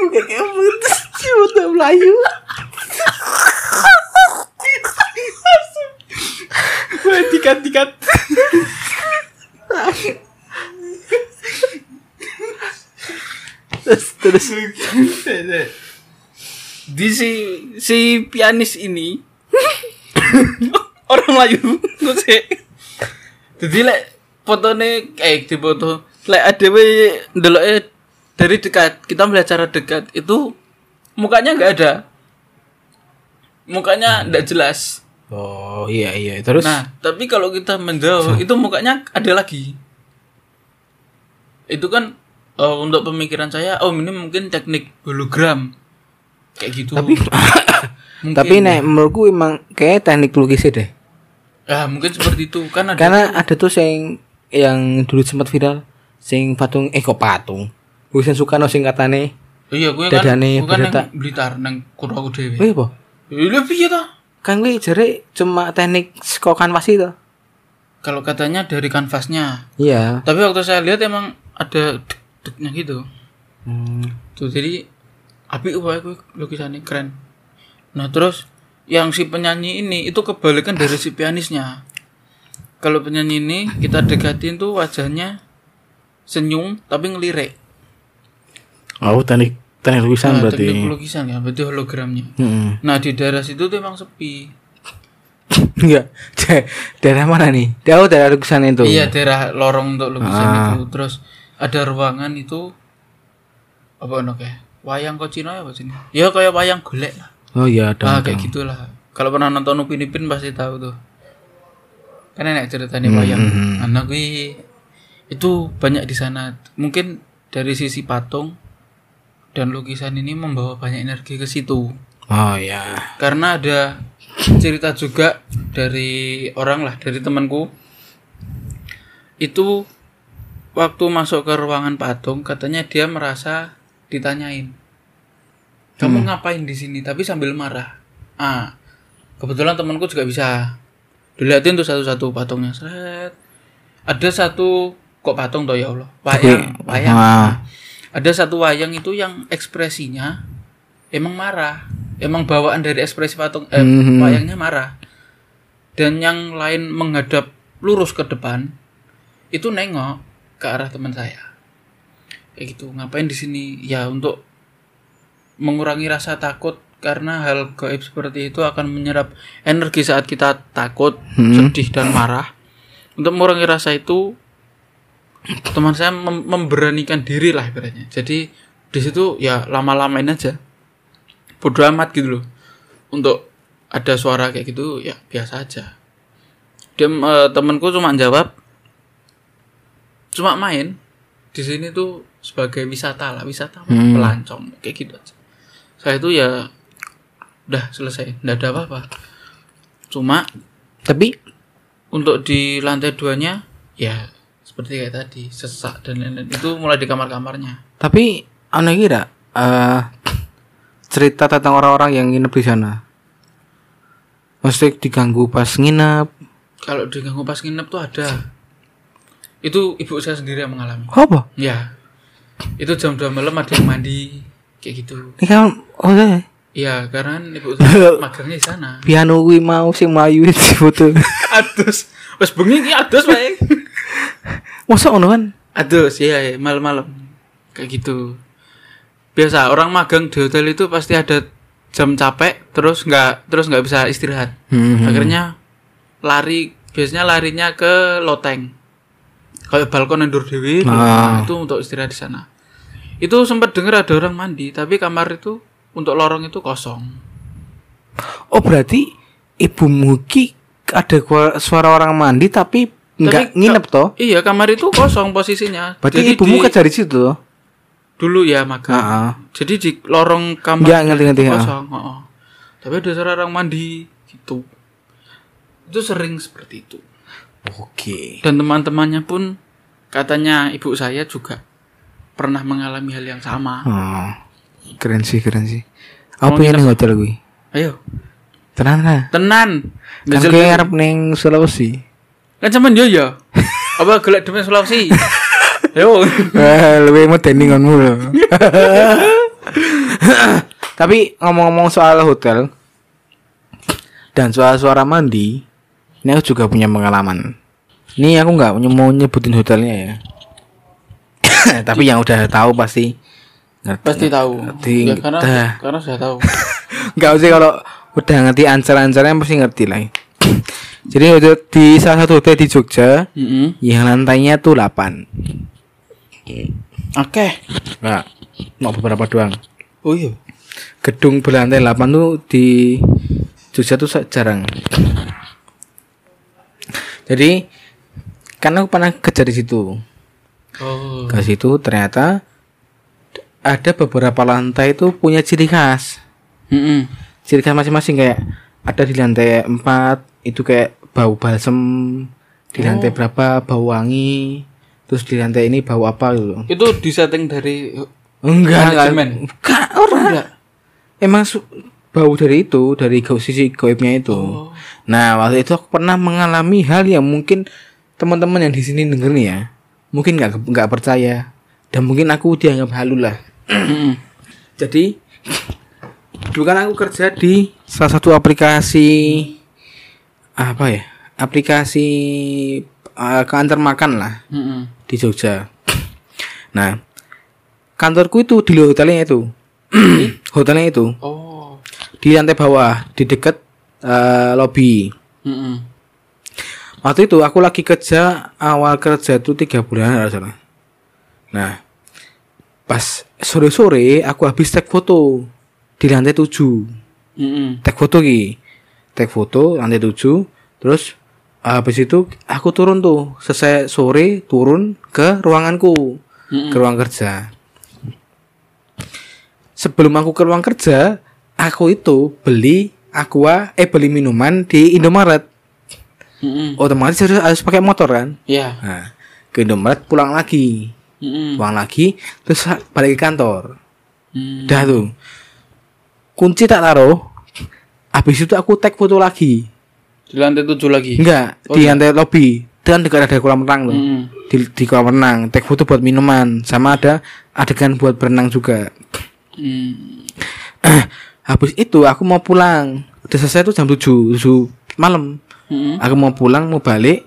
Kayak putus Cibut melayu terus terus di si si pianis ini orang Melayu gue sih jadi lek fotone eh di foto. Lek ada we ndeloke dari dekat kita melihat cara dekat itu mukanya nggak ada. Mukanya nggak jelas. Oh iya iya. Terus? Nah tapi kalau kita menjauh itu mukanya ada lagi. Itu kan eh, untuk pemikiran saya oh ini mungkin teknik hologram. Kayak gitu. Tapi Mungkin. tapi nek menurutku emang kayak teknik lukisnya deh. ya mungkin seperti itu. Kan ada Karena ada tuh sing yang dulu sempat viral sing patung eh kok patung. Lukisan Soekarno sing katane. iya gue kan dadane gue kan nang Blitar nang kuraku dewe Wih apa? Iya piye ta? Kan gue jare cuma teknik saka kanvas itu. Kalau katanya dari kanvasnya. Iya. Tapi waktu saya lihat emang ada dek-deknya gitu. Hmm. Tuh jadi api wae gue lukisannya keren. Nah, terus yang si penyanyi ini itu kebalikan dari si pianisnya. Kalau penyanyi ini kita dekatin tuh wajahnya senyum tapi ngelirik. Oh teknik teknik lukisan Nah, berarti. teknik lukisan ya, berarti hologramnya. Hmm. Nah, di daerah situ tuh emang sepi. Enggak. Da- daerah mana nih? Oh, daerah lukisan itu. Iya daerah lorong untuk lukisan Ah. itu. Terus ada ruangan itu apa ono kayak wayang kocino ya apa sini? Ya kayak wayang golek lah. Oh iya Ah ada. kayak gitulah. Kalau pernah nonton Upin Ipin pasti tahu tuh. Kan enak ceritanya wayang. hmm. Anak gue itu banyak di sana. Mungkin dari sisi patung dan lukisan ini membawa banyak energi ke situ. Oh iya. Karena ada cerita juga dari orang lah, dari temanku. Itu waktu masuk ke ruangan patung, katanya dia merasa ditanyain. Kamu ngapain di sini? Tapi sambil marah. Ah, kebetulan temanku juga bisa. Dilihatin tuh satu-satu patungnya. Seret. Ada satu kok patung toh ya Allah. Wayang, wayang. Ah. Ada satu wayang itu yang ekspresinya emang marah. Emang bawaan dari ekspresi patung eh, Mhm. wayangnya marah. Dan yang lain menghadap lurus ke depan itu nengok ke arah teman saya. Kayak gitu. Ngapain di sini? Ya untuk mengurangi rasa takut karena hal gaib seperti itu akan menyerap energi saat kita takut, Hmm. sedih dan marah. Untuk mengurangi rasa itu teman saya mem- memberanikan diri lah ibaratnya. Jadi di situ ya lama-lamain aja. Bodoh amat gitu loh. Untuk ada suara kayak gitu ya biasa aja. Dia eh, temanku cuma jawab cuma main di sini tuh sebagai wisata lah, wisata Hmm. pelancong kayak gitu aja. Saya itu ya udah selesai, nggak ada apa-apa. Cuma Tapi untuk di lantai duanya ya seperti kayak tadi sesak dan lain-lain itu mulai di kamar-kamarnya tapi aneh kira eh cerita tentang orang-orang yang nginep di sana. Mesti diganggu pas nginep. kalau diganggu pas nginep tuh ada itu ibu saya sendiri yang mengalami Apa? ya itu jam 2 malam ada yang mandi kayak gitu Ini kan oh iya. Iya karena ibu magangnya di sana Piano kuwi mau sing mlayu di foto. adus wes bengi ki adus wae Masa ngono kan? adus ya ya, malam-malam kayak gitu biasa orang magang di hotel itu pasti ada jam capek terus nggak terus nggak bisa istirahat Hmm. akhirnya lari biasanya larinya ke loteng kayak balkon endur dewi Ah. nah, itu untuk istirahat di sana itu sempat dengar ada orang mandi tapi kamar itu untuk lorong itu kosong Oh berarti ibu Muki ada suara orang mandi tapi nggak nginep toh? iya kamar itu kosong posisinya Berarti Jadi ibumu di- kerja di situ toh? dulu ya magang Heeh. jadi di lorong kamar Iya, ngerti-ngerti, itu ya. kosong heeh. tapi ada suara orang mandi gitu itu sering seperti itu Oke. dan teman-temannya pun katanya ibu saya juga pernah mengalami hal yang sama Oh, keren sih, keren sih. Mau Apa yang ning hotel kuwi? ayo Tenan lah. tenan Kan Gajel- kayak arep ning Sulawesi. kan cuman yo ya apa gelek demi Sulawesi yo Eh, lebih medeni ngonmu lho. Tapi ngomong-ngomong soal hotel dan soal suara mandi, ini aku juga punya pengalaman. Ini aku nggak mau nyebutin hotelnya ya. Tapi yang udah tahu pasti ngerti. Pasti tahu. Ngerti. Ya, karena Dah. karena sudah tahu. Nggak usah kalau udah ngerti ancar-ancarnya pasti ngerti lah. Jadi hotel di salah satu hotel di Jogja Heeh. yang lantainya tuh 8 Oke. Nggak, mau beberapa doang. Oh iya. Gedung berlantai 8 tuh di Jogja tuh jarang. Jadi kan aku pernah kerja di situ. Oh. Ke situ ternyata ada beberapa lantai itu punya ciri khas. Heeh. Ciri khas masing-masing kayak ada di lantai 4 itu kayak bau balsem, di lantai berapa bau wangi, terus di lantai ini bau apa gitu. Itu disetting dari Enggak. Manajemen? Enggak, orang. enggak. Emang bau dari itu, dari sisi goibnya itu. Oh. Nah, waktu itu aku pernah mengalami hal yang mungkin teman-teman yang di sini denger nih ya, mungkin nggak nggak percaya dan mungkin aku dianggap halu lah. Heeh. Jadi dulu kan aku kerja di salah satu aplikasi apa ya? Aplikasi uh, kantor makan lah Heeh. di Jogja. Nah, kantorku itu di hotelnya itu. hotelnya itu Oh. di lantai bawah, di dekat eh, lobby. Heeh. Waktu itu aku lagi kerja awal kerja itu tiga bulan salah. Nah, pas sore-sore aku habis take foto di lantai tujuh. Heeh. Take foto ki, take foto lantai tujuh. Terus habis itu aku turun tuh, selesai sore turun ke ruanganku, Mm-mm. ke ruang kerja. Sebelum aku ke ruang kerja, aku itu beli aqua, eh beli minuman di Indomaret. Heeh. Otomatis harus, harus pakai motor kan. Iya. Nah, ke Indomaret pulang lagi, Heeh. pulang lagi, terus balik ke kantor. Hmm. Dah tuh. Kunci tak taruh. Habis itu aku tag foto lagi. Di lantai tujuh lagi. Enggak, Oh, di lantai lobby. Itu kan dekat ada kolam renang tuh. Heeh. Di, di kolam renang, tag foto buat minuman, sama ada adegan buat berenang juga. Hmm. Habis itu aku mau pulang. Udah selesai tuh jam 7, 7 malam. Heeh. Aku mau pulang, mau balik.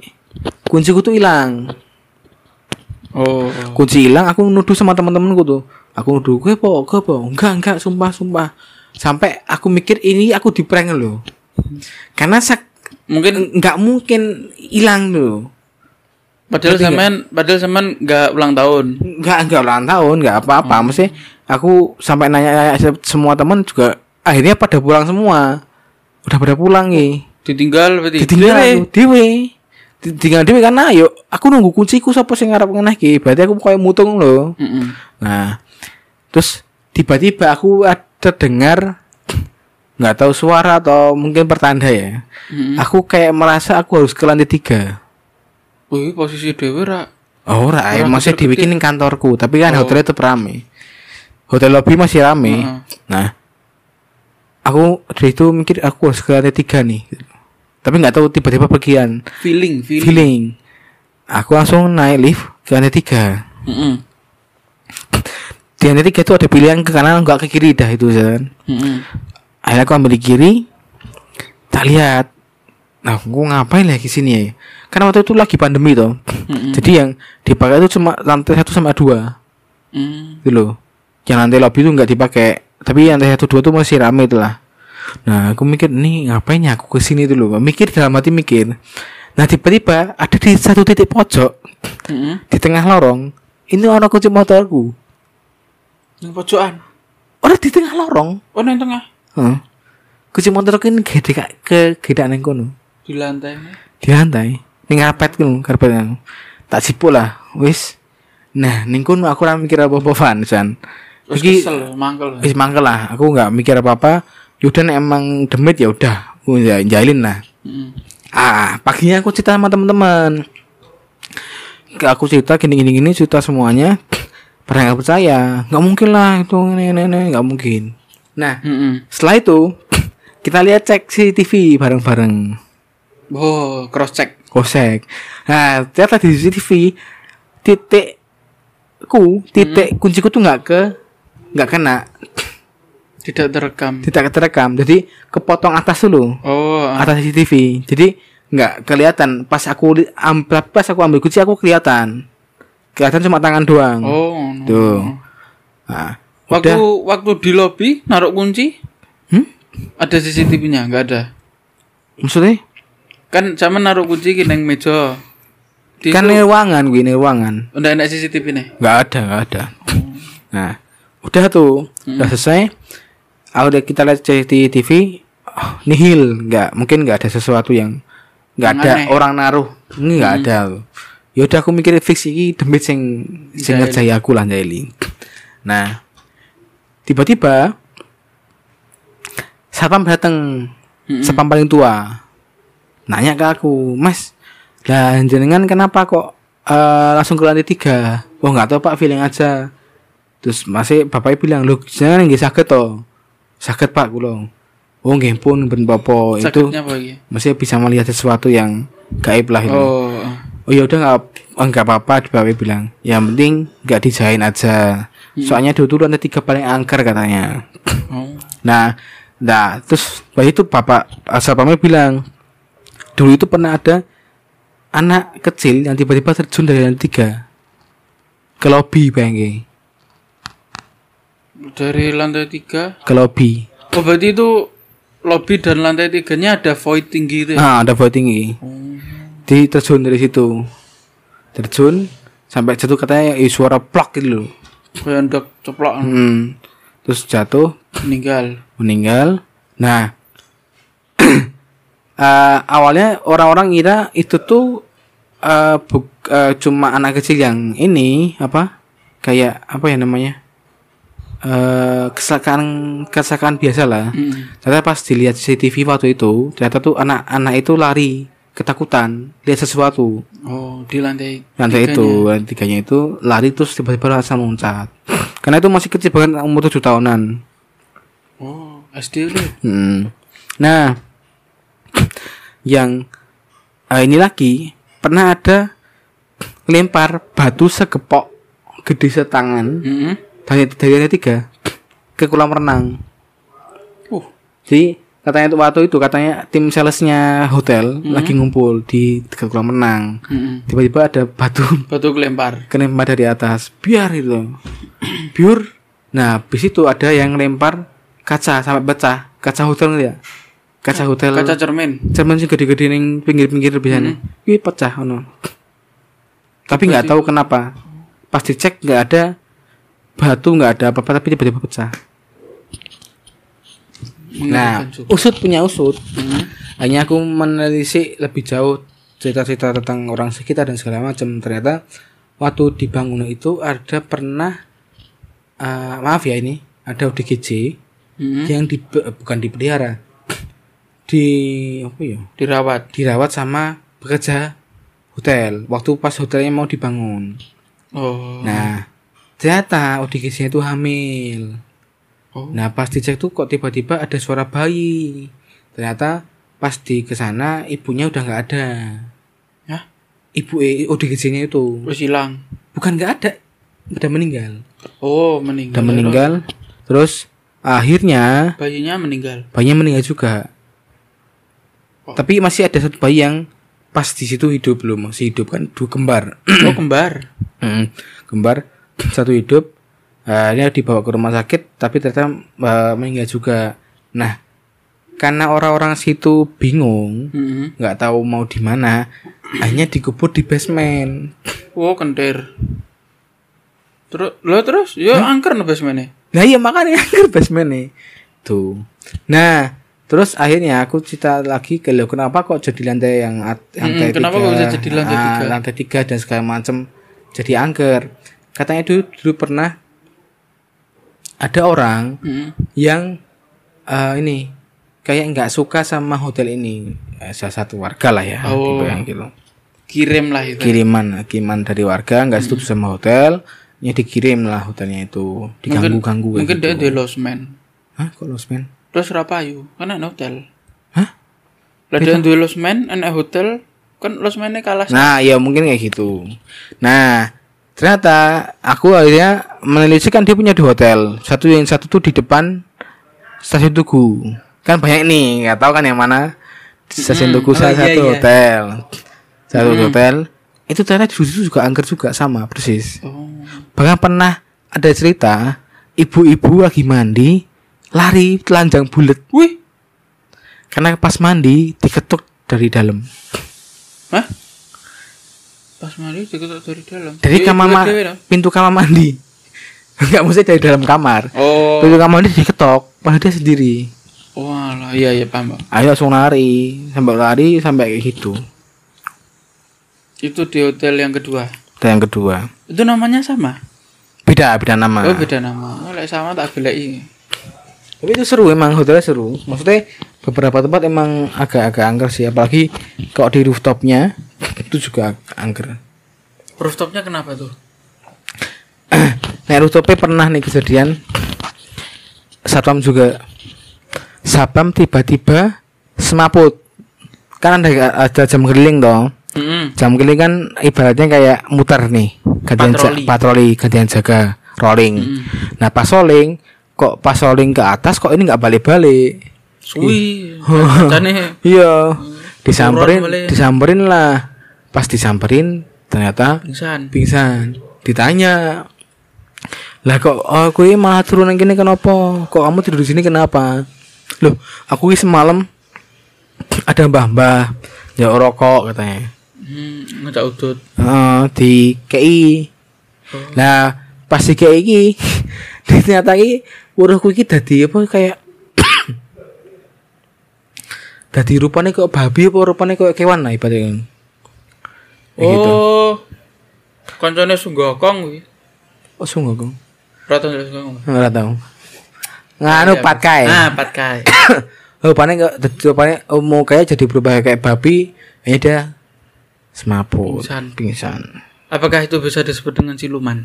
Kunciku tuh hilang. Oh. Kunci hilang, aku nuduh sama teman-temanku tuh. Aku nuduh, gue po, gue po. Enggak, enggak, sumpah, sumpah. Sampai aku mikir ini aku di prank loh. Karena sak Mungkin nggak mungkin hilang loh. padahal zaman padahal zaman nggak ulang tahun. Enggak, enggak ulang tahun, enggak apa-apa. Mesti aku sampai nanya-nanya se- semua teman juga akhirnya pada pulang semua. Udah pada pulang nih. Ditinggal berarti. Ditinggal aku dewe. Ditinggal dewe karena ayo aku nunggu kunciku sapa sing ngarep ngeneh ki. Berarti aku koyo mutung loh. Heeh. Nah, terus tiba-tiba aku ada dengar nggak tahu suara atau mungkin pertanda ya. Heeh. Aku kayak merasa aku harus ke lantai tiga. Wih, posisi dewe ra. Oh, ora, ya, masih kecil-kecil. dibikin kantorku, tapi kan Oh. hotelnya tetap rame. Hotel lobby masih rame. Heeh. Nah, aku dari itu mikir aku harus ke lantai tiga nih. Tapi nggak tahu tiba-tiba pergian Feeling, feeling. feeling. Aku langsung naik lift ke lantai tiga. Heeh. Di lantai tiga itu ada pilihan ke kanan nggak ke kiri dah itu kan. Heeh. Akhirnya aku ambil di kiri. Tak lihat. Nah, aku ngapain lagi sini ya? Karena waktu itu lagi pandemi toh. Heeh. Jadi yang dipakai itu cuma lantai satu sama dua. Hmm. gitu loh yang lantai lobby itu nggak dipakai tapi yang lantai satu dua tuh masih rame itu lah nah aku mikir nih ngapain ya aku ke sini dulu mikir dalam hati mikir nah tiba-tiba ada di satu titik pojok Heeh. di tengah lorong ini orang kunci motorku Yang pojokan. orang di tengah lorong Oh, nang tengah. Heeh. kunci motorku ini gede ke gede neng kono Di lantai. di lantai ini karpet kan karpet yang tak sipuk lah wis nah ning kono aku ora mikir apa-apa Van San Iki- kesel, mangkel. Wis mangkel lah, aku nggak mikir apa-apa. Yaudah nek emang demit ya udah, aku ja- jalin lah. Heeh. Ah, paginya aku cerita sama teman-teman. Aku cerita gini gini gini cerita semuanya. Pernah nggak percaya? Nggak mungkin lah itu ini ini nggak mungkin. Nah, Heeh. setelah itu kita lihat cek CCTV bareng-bareng. Oh, cross check. Kosek. Nah, ternyata di CCTV titikku, titik kunciku tuh nggak ke nggak kena. Tidak terekam. tidak terekam jadi kepotong atas dulu Oh, ah. atas CCTV jadi nggak kelihatan pas aku li- am- pas aku ambil kunci aku kelihatan kelihatan cuma tangan doang oh. no. tuh nah, Waktu udah waktu di lobi naruh kunci, Hmm? ada CCTV-nya? Enggak ada. maksudnya Kan sama naruh kunci ki nang meja. Di kan itu- ruangan gue ini ruangan Udah enak CCTV nih. nggak ada nggak ada nah udah tuh udah selesai Ah, udah kita lihat CCTV oh, nihil. Nggak mungkin nggak ada sesuatu yang nggak ada aneh. orang naruh. Ini nggak ada. Ya udah aku mikir fix ini demi sing sing ngerjai aku lah Jaili nah tiba-tiba satpam datang satpam paling tua. Nanya ke aku mas lah jenengan kenapa kok eh, langsung ke lantai tiga? Oh nggak tahu pak feeling aja. Terus masih bapaknya bilang lu jangan nggak sakit toh sakit pak kulo oh nggih pun ben popo itu. Masih bisa melihat sesuatu yang gaib lah itu Oh. oh ya udah nggak oh, nggak apa-apa di bapaknya bilang. Yang penting nggak dijahin aja. Soalnya dulu tuh lantai tiga paling angker katanya. Oh. Nah, nah terus bayi itu bapak satpamnya bilang dulu itu pernah ada anak kecil yang tiba-tiba terjun dari lantai tiga. Ke lobby bayangin Dari lantai tiga. ke lobby. Oh berarti itu lobby dan lantai tiganya ada void tinggi itu ya? Nah, ada void tinggi. Oh. Di terjun dari situ. Terjun sampai jatuh katanya eh, suara plak gitu loh. Kayak ndok ceplok Hmm. Terus jatuh meninggal. meninggal. Nah, eh, awalnya orang-orang ngira itu tuh eh, buk- eh, cuma anak kecil yang ini apa? Kayak apa ya namanya? Eh kecelakaan kecelakaan biasa lah. Hmm. Ternyata pas dilihat CCTV waktu itu, ternyata tuh anak-anak itu lari ketakutan lihat sesuatu. Oh di lantai. Lantai tiganya. itu, lantai tiganya itu lari terus tiba-tiba langsung loncat. Karena itu masih kecil bahkan umur 7 tahunan. Oh SD itu. Hmm. Nah, yang eh, ini lagi pernah ada lempar batu segepok gede setangan Hmm. Dari dari lantai tiga ke kolam renang. Uh. Jadi katanya itu waktu itu katanya tim salesnya hotel lagi ngumpul di dekat kolam renang. Hmm. Tiba-tiba ada batu Batu kelempar. kelempar dari atas. Biar itu. Biur. Nah, habis itu ada yang lempar kaca sampai pecah. Kaca hotel ya? Kaca hotel. Kaca cermin. Cermin sih gede-gede ning pinggir-pinggir biasanya. Wih pecah ono. Tapi nggak tahu kenapa. Pas dicek nggak ada batu nggak ada apa-apa tapi tiba-tiba pecah. Nah, usut punya usut. Hmm. Hanya aku menelisik lebih jauh cerita-cerita tentang orang sekitar dan segala macam. Ternyata waktu di Bangunan itu ada pernah eh, maaf ya ini ada ODGJ Hmm. yang di bukan dipelihara di apa ya Dirawat. dirawat sama pekerja hotel waktu pas hotelnya mau dibangun. Oh. Nah ternyata ODGJ itu hamil. Oh. Nah pas dicek tuh kok tiba-tiba ada suara bayi. Ternyata pas di ke sana ibunya udah nggak ada. Hah? Ibu eh, ODGJ-nya itu Terus hilang. bukan nggak ada, udah meninggal. Oh meninggal. Udah meninggal. Terus akhirnya Bayinya meninggal. bayinya meninggal juga. Oh. Tapi masih ada satu bayi yang pas di situ hidup belum masih hidup kan dua kembar. oh kembar. Mm, kembar satu hidup akhirnya dibawa ke rumah sakit tapi ternyata eh, meninggal juga nah karena orang-orang situ bingung Hmm. nggak tahu mau di mana hanya dikubur di basement Oh kentir. Terus lo terus yo angker no basementnya. nah iya makanya angker basement nih tuh nah terus akhirnya aku cerita lagi ke lo kenapa kok jadi lantai yang lantai kenapa tiga, kok bisa jadi lantai ah, tiga? lantai tiga dan segala macam jadi angker katanya dulu dulu pernah ada orang Hmm. yang eh, ini kayak nggak suka sama hotel ini Eh, salah satu warga lah ya Oh. tipe yang gitu Kirim lah itu. kiriman kiriman dari warga nggak setuju sama hotel ya dikirim lah hotelnya itu diganggu ganggu Mungkin dia di losmen. Hah kok losmen Terus rapayu ada hotel. Hah? Lah dia di losmen, enak hotel kan losmennya kalah. nah ya mungkin kayak gitu nah ternyata aku akhirnya menelisik kan dia punya dua hotel satu yang satu tuh di depan stasiun Tugu. Kan banyak nih, nggak tahu kan yang mana. Stasiun. Tugu Oh, salah iya, satu iya. hotel. Satu Mm-mm. hotel. Itu ternyata di situ juga angker juga sama persis. Oh. Bahkan pernah ada cerita ibu-ibu lagi mandi lari telanjang bulat Wih. karena pas mandi diketuk dari dalam. Hah? Pas mandi diketuk dari dalam. Dari Ya, kamar ibu ma- dewe dong. pintu kamar mandi. Enggak mesti dari dalam kamar. Oh. Pintu kamar mandi diketok, padahal dia sendiri. Walah, iya iya paham. Ayo langsung lari, sampai lari sampai kayak gitu. Itu di hotel yang kedua. Dan yang kedua, Itu namanya sama? beda beda nama. Oh, beda nama. Oh, sama tak belai. Tapi itu seru emang hotelnya seru. Maksudnya beberapa tempat emang agak-agak angker sih, apalagi kalau di rooftopnya itu juga angker. Rooftopnya kenapa tuh? Nah rooftopnya pernah nih kejadian Satpam juga Satpam tiba-tiba semaput Kan ada, ada jam keliling dong Mm-mm. Jam keliling kan ibaratnya kayak muter nih gantian ja- Patroli. patroli gantian jaga rolling Mm-mm. Nah pas rolling Kok pas rolling ke atas kok ini nggak balik-balik? Suwi. Iya. Disamperin Turun balik. Disamperin lah. Pas disamperin Ternyata pingsan. pingsan. Ditanya lah kok aku ini malah turunan gini kenapa? Kok kamu tidur di sini kenapa? Loh aku ini semalam ada mbah-mbah ya rokok katanya. Hmm, ngejak udut. Eh, di KI nah pas di KI ini ternyata ini uruhku ini dadi apa kayak dadi rupanya kok babi apa rupanya kok kewan lah ibaratnya Kayak gitu. Oh. Koncone sunggokong kuwi. oh sungguh kong Rata ndelok sunggokong. nggak tahu nganu Iya, patkai Ah, patkai. Oh, paling enggak rupanya oh, mau kayak jadi berubah kayak babi, ini dia semaput, Pingsan. pingsan. Apakah itu bisa disebut dengan siluman?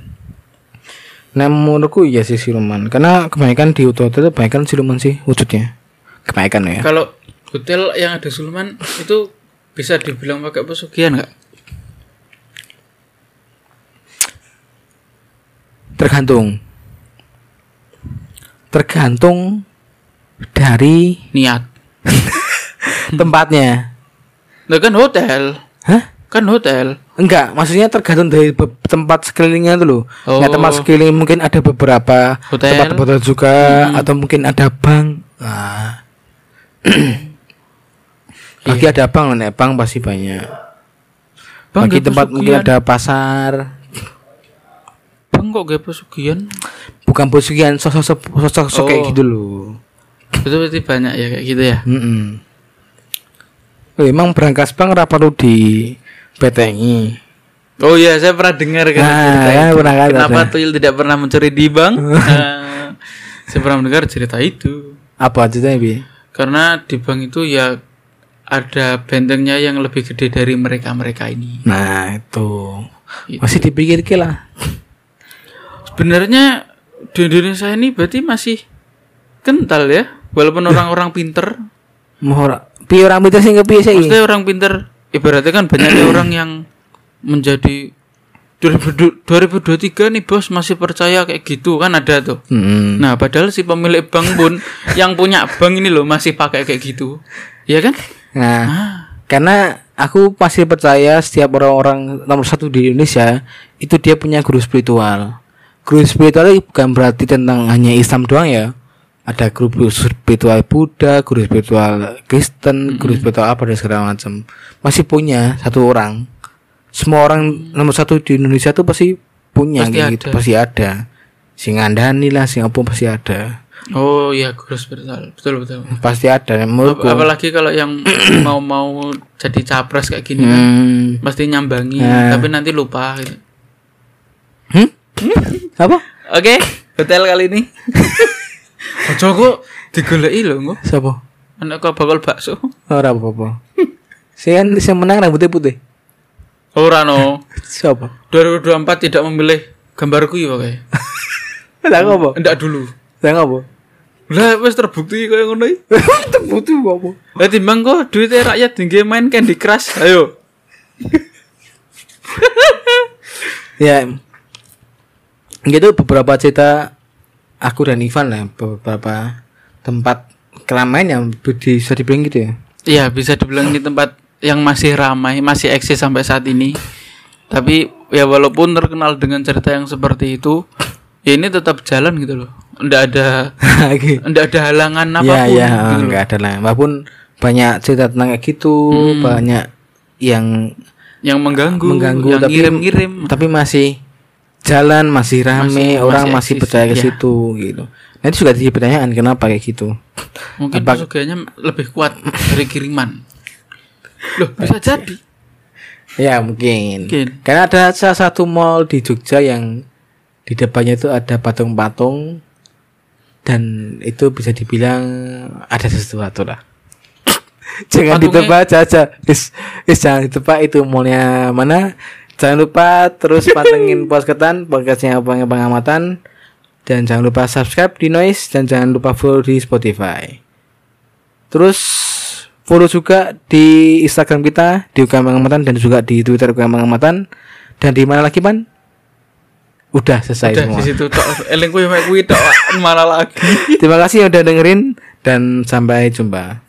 Nah, menurutku iya sih siluman, karena kebanyakan di hotel itu kebanyakan siluman sih wujudnya. Kebanyakan ya. Kalau hotel yang ada siluman itu bisa dibilang pakai pesugihan nggak? Tergantung. Tergantung dari Niat. tempatnya. Nah kan hotel, Hah? Kan hotel. Enggak, maksudnya tergantung dari tempat sekelilingnya itu loh. Oh. Nah, tempat sekeliling mungkin ada beberapa Hotel. tempat hotel juga atau mungkin ada bank. Nah. Bagi ada bank nek bank pasti banyak. Bang, Bagi tempat mungkin ada pasar. Bang kok gak pesugihan? Bukan pesugihan sosok sosok sosok kayak Oh. gitu loh. Itu berarti banyak ya kayak gitu ya. Mm-mm. Oh, emang berangkas bank perlu di PTNI. Oh iya, saya pernah dengar kan Nah, ya, pernah kan, Kenapa ada. Tuyul tidak pernah mencuri di bank? Nah, saya pernah mendengar cerita itu. Apa ceritanya bi? Karena di bank itu ya ada bentengnya yang lebih gede dari mereka-mereka ini. Nah itu Itu. masih dipikir lah. Sebenarnya di Indonesia ini berarti masih kental ya, walaupun orang-orang pinter. Mau orang pinter sih? Maksudnya orang pinter, ibaratnya kan banyaknya orang yang menjadi 2000 2023 nih bos masih percaya kayak gitu kan ada tuh. Mm-mm. Nah, padahal si pemilik bank pun yang punya bank ini loh masih pakai kayak gitu. Ya kan? Nah, Ah, karena aku masih percaya setiap orang-orang nomor satu di Indonesia itu dia punya guru spiritual. Guru spiritual itu bukan berarti tentang hanya Islam doang ya. Ada guru spiritual Buddha, guru spiritual Kristen, guru spiritual apa dan segala macam. Masih punya satu orang. Semua orang nomor satu di Indonesia tuh pasti punya Pasti gitu, ada. pasti ada. Sing ngandani lah, sing apa pasti ada. Oh iya, guru spiritual. Betul betul. Pasti ada menurutku. Ap- Apalagi kalau yang mau mau jadi capres kayak gini kan, Hmm. pasti nyambangi, Nah. tapi nanti lupa. Gitu. Hmm? Apa? Oke, hotel kali ini. Ojo kok digoleki lho engko. Siapa? Anak kok bakal bakso. Ora apa-apa. Kan saya menang rambutnya putih. Ora no. Siapa? 2024 tidak memilih gambarku ya kayak. Lah apa? Enggak dulu. Lah apa? Lah wis terbukti kaya ngono iki. Butuh apa? Lah timbang kok duitnya rakyat tinggi main Candy Crush. Ayo. Ya. Gitu beberapa cerita aku dan Ivan lah beberapa tempat keramaian yang bisa dibilang gitu ya Iya, bisa dibilang ini tempat yang masih ramai, masih eksis sampai saat ini. Tapi ya walaupun terkenal dengan cerita yang seperti itu, ya ini tetap jalan gitu loh. Nggak ada nggak ada halangan ya apa pun ya gitu loh. nggak ada lah walaupun banyak cerita tentang kayak gitu Hmm. banyak yang Yang mengganggu, mengganggu yang tapi ngirim-ngirim. tapi masih jalan masih rame Masih- orang masih masih eksis, percaya ke ya. situ gitu nah itu juga jadi pertanyaan kenapa kayak gitu Mungkin Apa- pesugihannya lebih kuat dari kiriman. Loh, bisa jadi. ya mungkin. Mungkin. karena ada salah satu mall di Jogja yang di depannya itu ada patung-patung dan itu bisa dibilang ada sesuatu lah jangan Patungnya- ditebak aja is, is jangan ditebak itu mallnya mana jangan lupa terus patengin posketan podcastnya bang pengamatan dan jangan lupa subscribe di noise dan jangan lupa follow di Spotify. Terus follow juga di Instagram kita di UKM Pengamatan dan juga di Twitter UKM Pengamatan dan di mana lagi pan? Udah selesai Udah semua. di situ tok. Eling kuwi mek kuwi tok. Malah lagi. terima kasih yang udah dengerin dan sampai jumpa